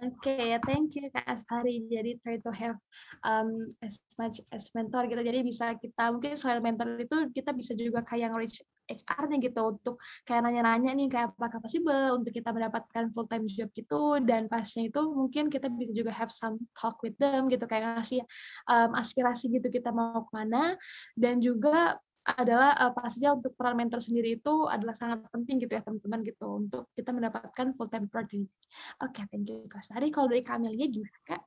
Oke, okay, thank you Kak Astari. Jadi try to have um, as much as mentor gitu. Jadi bisa kita mungkin selain mentor itu kita bisa juga kayak reach HR-nya gitu untuk kayak nanya-nanya nih kayak apakah possible untuk kita mendapatkan full time job gitu dan pasnya itu mungkin kita bisa juga have some talk with them gitu kayak ngasih um, aspirasi gitu kita mau ke mana dan juga adalah uh, pastinya untuk peran mentor sendiri itu adalah sangat penting gitu ya teman-teman gitu untuk kita mendapatkan full time opportunity. Oke, okay, thank you Kak Sari. Kalau dari Kamelia gimana Kak?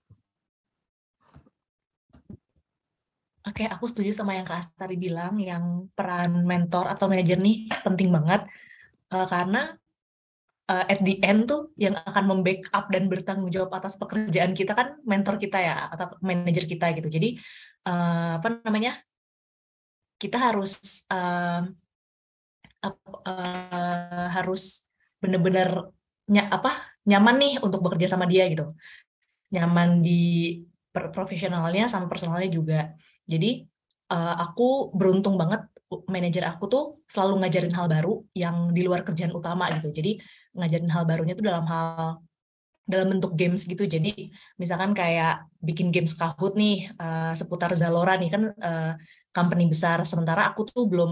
Oke, okay, aku setuju sama yang Kak Astari bilang, yang peran mentor atau manajer nih penting banget, uh, karena uh, at the end tuh yang akan membackup dan bertanggung jawab atas pekerjaan kita kan mentor kita ya, atau manajer kita gitu. Jadi, uh, apa namanya, kita harus uh, uh, harus benar-benar ny apa nyaman nih untuk bekerja sama dia gitu. Nyaman di profesionalnya sama personalnya juga. Jadi uh, aku beruntung banget manajer aku tuh selalu ngajarin hal baru yang di luar kerjaan utama gitu. Jadi ngajarin hal barunya tuh dalam hal dalam bentuk games gitu. Jadi misalkan kayak bikin games Kahoot nih uh, seputar Zalora nih kan uh, company besar. Sementara aku tuh belum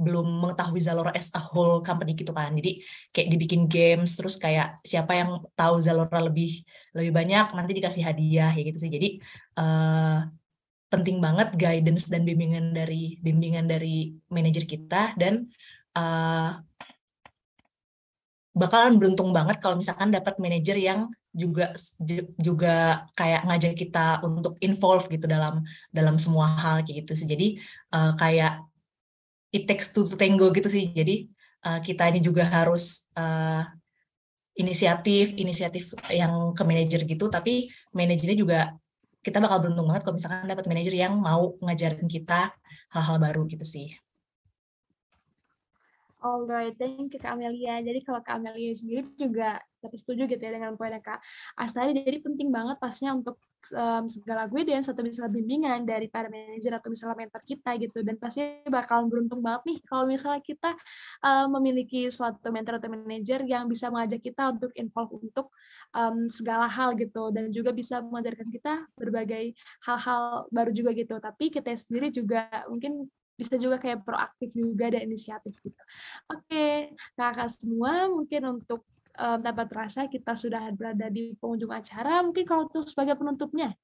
belum mengetahui Zalora as a whole company gitu kan. Jadi kayak dibikin games terus kayak siapa yang tahu Zalora lebih lebih banyak nanti dikasih hadiah ya gitu sih. Jadi uh, penting banget guidance dan bimbingan dari bimbingan dari manajer kita. Dan uh, bakalan beruntung banget kalau misalkan dapat manajer yang juga juga kayak ngajak kita untuk involve gitu dalam dalam semua hal kayak gitu sih. Jadi uh, kayak it takes two to tango gitu sih. Jadi uh, kita ini juga harus uh, inisiatif inisiatif yang ke manajer gitu. Tapi manajernya juga kita bakal beruntung banget kalau misalkan dapat manajer yang mau ngajarin kita hal-hal baru gitu sih Alright, thank you Kak Amelia. Jadi kalau Kak Amelia sendiri juga tapi setuju gitu ya dengan poinnya Kak Astari. Jadi penting banget pasnya untuk um, segala dan satu misalnya bimbingan dari para manajer atau misalnya mentor kita gitu. Dan pasti bakal beruntung banget nih kalau misalnya kita um, memiliki suatu mentor atau manajer yang bisa mengajak kita untuk involve untuk um, segala hal gitu. Dan juga bisa mengajarkan kita berbagai hal-hal baru juga gitu. Tapi kita sendiri juga mungkin bisa juga kayak proaktif juga dan inisiatif gitu. Oke, kakak semua mungkin untuk um, tanpa terasa kita sudah berada di pengunjung acara. Mungkin kalau untuk sebagai penutupnya,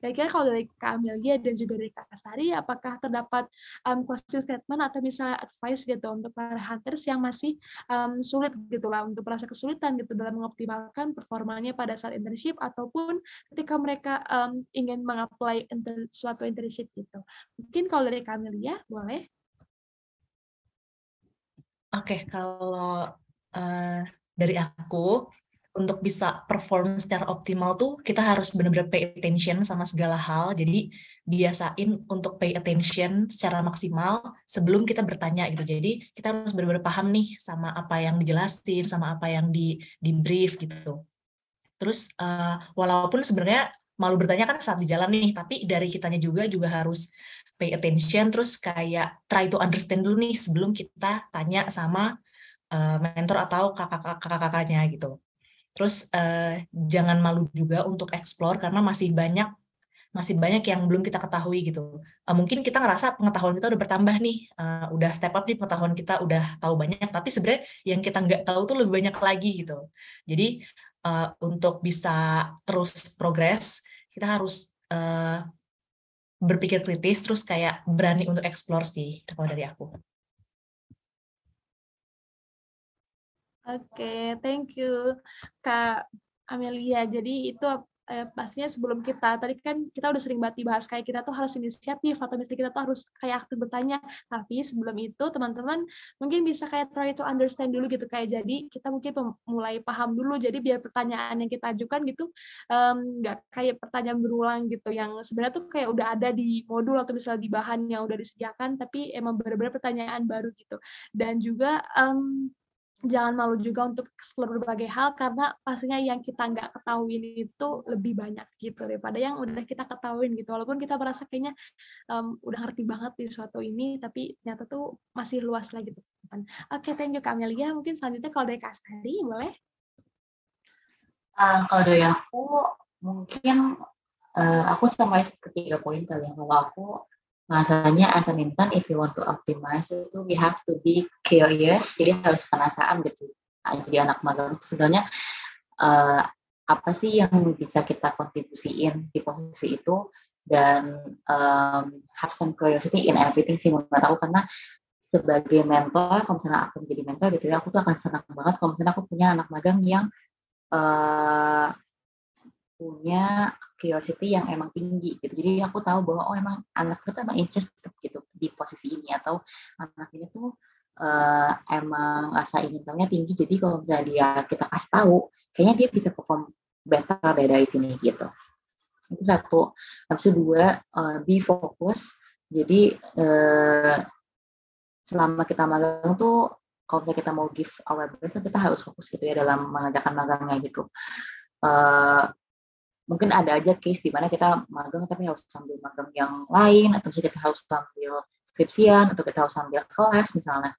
kira-kira kalau dari Kak Amelia dan juga dari Kak Sari, apakah terdapat um, closing statement atau misalnya advice gitu untuk para hunters yang masih um, sulit gitu lah, untuk merasa kesulitan gitu dalam mengoptimalkan performanya pada saat internship ataupun ketika mereka um, ingin mengapply inter suatu internship gitu. Mungkin kalau dari Kak Amelia, boleh? Oke, okay, kalau uh, dari aku untuk bisa perform secara optimal tuh kita harus benar-benar pay attention sama segala hal. Jadi biasain untuk pay attention secara maksimal sebelum kita bertanya gitu. Jadi kita harus benar-benar paham nih sama apa yang dijelasin, sama apa yang di di brief gitu. Terus uh, walaupun sebenarnya malu bertanya kan saat di jalan nih, tapi dari kitanya juga juga harus pay attention terus kayak try to understand dulu nih sebelum kita tanya sama uh, mentor atau kakak-kakaknya gitu. Terus uh, jangan malu juga untuk explore karena masih banyak masih banyak yang belum kita ketahui gitu. Uh, mungkin kita ngerasa pengetahuan kita udah bertambah nih, uh, udah step up nih pengetahuan kita udah tahu banyak, tapi sebenarnya yang kita nggak tahu tuh lebih banyak lagi gitu. Jadi uh, untuk bisa terus progres, kita harus uh, berpikir kritis, terus kayak berani untuk explore sih kalau dari aku. Oke, okay, thank you Kak Amelia. Jadi itu eh, pastinya sebelum kita tadi kan kita udah sering banget dibahas kayak kita tuh harus inisiatif atau misalnya kita tuh harus kayak aktif bertanya. Tapi sebelum itu teman-teman mungkin bisa kayak try to understand dulu gitu kayak jadi kita mungkin mulai paham dulu. Jadi biar pertanyaan yang kita ajukan gitu nggak um, kayak pertanyaan berulang gitu. Yang sebenarnya tuh kayak udah ada di modul atau misalnya di bahan yang udah disediakan tapi emang benar-benar pertanyaan baru gitu. Dan juga um, jangan malu juga untuk explore berbagai hal karena pastinya yang kita nggak ketahui itu lebih banyak gitu daripada yang udah kita ketahuin gitu. Walaupun kita merasa kayaknya um, udah ngerti banget di suatu ini tapi ternyata tuh masih luas lagi gitu oke okay, thank you Kamelia mungkin selanjutnya kalau dari Kastari boleh? Uh, kalau dari aku mungkin uh, aku sama ketiga poin kali ya. Kalau aku Masanya as an intern, if you want to optimize itu, we have to be curious, jadi harus penasaran gitu. Nah, jadi anak magang sebenarnya uh, apa sih yang bisa kita kontribusiin di posisi itu? Dan um, have some curiosity in everything sih menurut aku. Karena sebagai mentor, kalau misalnya aku menjadi mentor gitu ya, aku tuh akan senang banget kalau misalnya aku punya anak magang yang uh, punya curiosity yang emang tinggi gitu. Jadi aku tahu bahwa oh emang anak itu emang interested gitu di posisi ini atau anak ini tuh uh, emang rasa ingin tahunya tinggi. Jadi kalau misalnya dia kita kasih tahu, kayaknya dia bisa perform better dari, dari sini gitu. Itu satu. Habis itu dua, uh, be fokus. Jadi uh, selama kita magang tuh kalau misalnya kita mau give our best kita harus fokus gitu ya dalam mengajarkan magangnya gitu. Uh, mungkin ada aja case di mana kita magang tapi harus sambil magang yang lain atau misalnya kita harus sambil skripsian atau kita harus sambil kelas misalnya.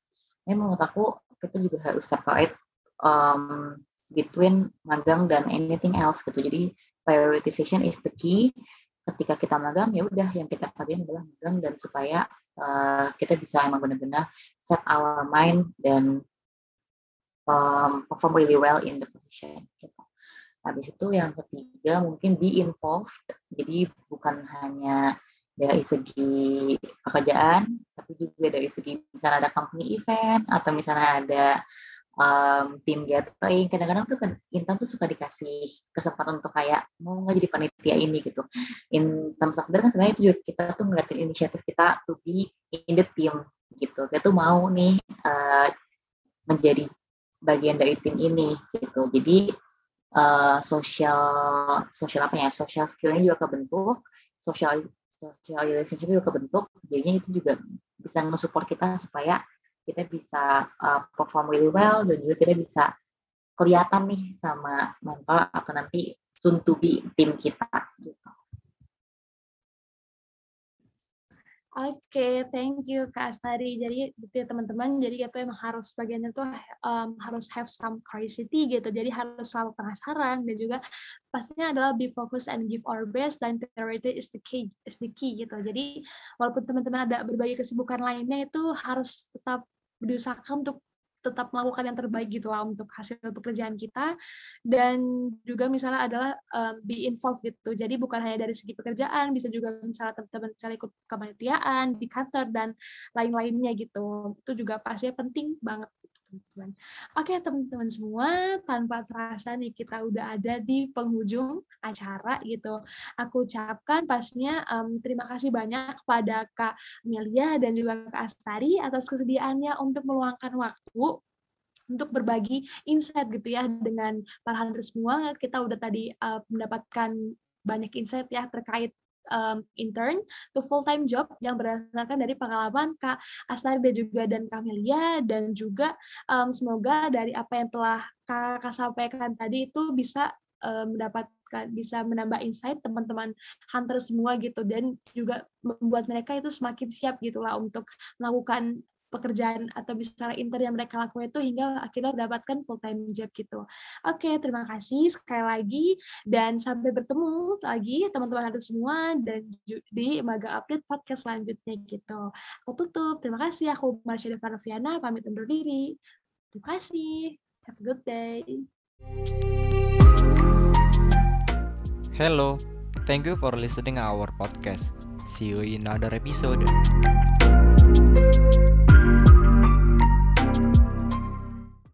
Ini menurut aku kita juga harus separate um, between magang dan anything else gitu. Jadi prioritization is the key. Ketika kita magang ya udah yang kita kerjain adalah magang dan supaya uh, kita bisa emang benar-benar set our mind dan um, perform really well in the position. Gitu. Habis itu yang ketiga mungkin be involved. Jadi bukan hanya dari segi pekerjaan, tapi juga dari segi misalnya ada company event atau misalnya ada um, team gathering. Kadang-kadang tuh kan Intan tuh suka dikasih kesempatan untuk kayak mau nggak jadi panitia ini gitu. In terms of kan sebenarnya itu juga kita tuh ngeliatin inisiatif kita to be in the team gitu. Kita tuh mau nih uh, menjadi bagian dari tim ini gitu. Jadi uh, social social apa ya social skillnya juga kebentuk social social relationship juga kebentuk jadinya itu juga bisa mensupport kita supaya kita bisa uh, perform really well dan juga kita bisa kelihatan nih sama mentor atau nanti soon tim kita gitu. Oke, okay, thank you Kak Astari. Jadi gitu ya teman-teman, jadi itu emang harus bagiannya tuh um, harus have some curiosity gitu. Jadi harus selalu penasaran dan juga pastinya adalah be focused and give our best dan priority is the key is the key gitu. Jadi walaupun teman-teman ada berbagai kesibukan lainnya itu harus tetap berusaha untuk tetap melakukan yang terbaik gitu lah untuk hasil pekerjaan kita. Dan juga misalnya adalah um, be involved gitu. Jadi bukan hanya dari segi pekerjaan bisa juga misalnya teman-teman misalnya ikut kepanitiaan di kantor dan lain-lainnya gitu. Itu juga pastinya penting banget teman-teman. Oke teman-teman semua, tanpa terasa nih kita udah ada di penghujung acara gitu. Aku ucapkan pastinya um, terima kasih banyak kepada Kak Melia dan juga Kak Astari atas kesediaannya untuk meluangkan waktu untuk berbagi insight gitu ya dengan para hunter semua. Kita udah tadi uh, mendapatkan banyak insight ya terkait um, intern to full time job yang berdasarkan dari pengalaman Kak Astari dan juga dan Kamelia dan juga um, semoga dari apa yang telah Kak, Kak sampaikan tadi itu bisa um, mendapatkan bisa menambah insight teman-teman hunter semua gitu dan juga membuat mereka itu semakin siap gitulah untuk melakukan pekerjaan atau bisa intern yang mereka lakukan itu hingga akhirnya mendapatkan full time job gitu. Oke, terima kasih sekali lagi dan sampai bertemu lagi teman-teman ada semua dan di Maga Update podcast selanjutnya gitu. Aku tutup. Terima kasih. Aku Marsha Devanoviana pamit undur diri. Terima kasih. Have a good day. Hello, thank you for listening our podcast. See you in another episode.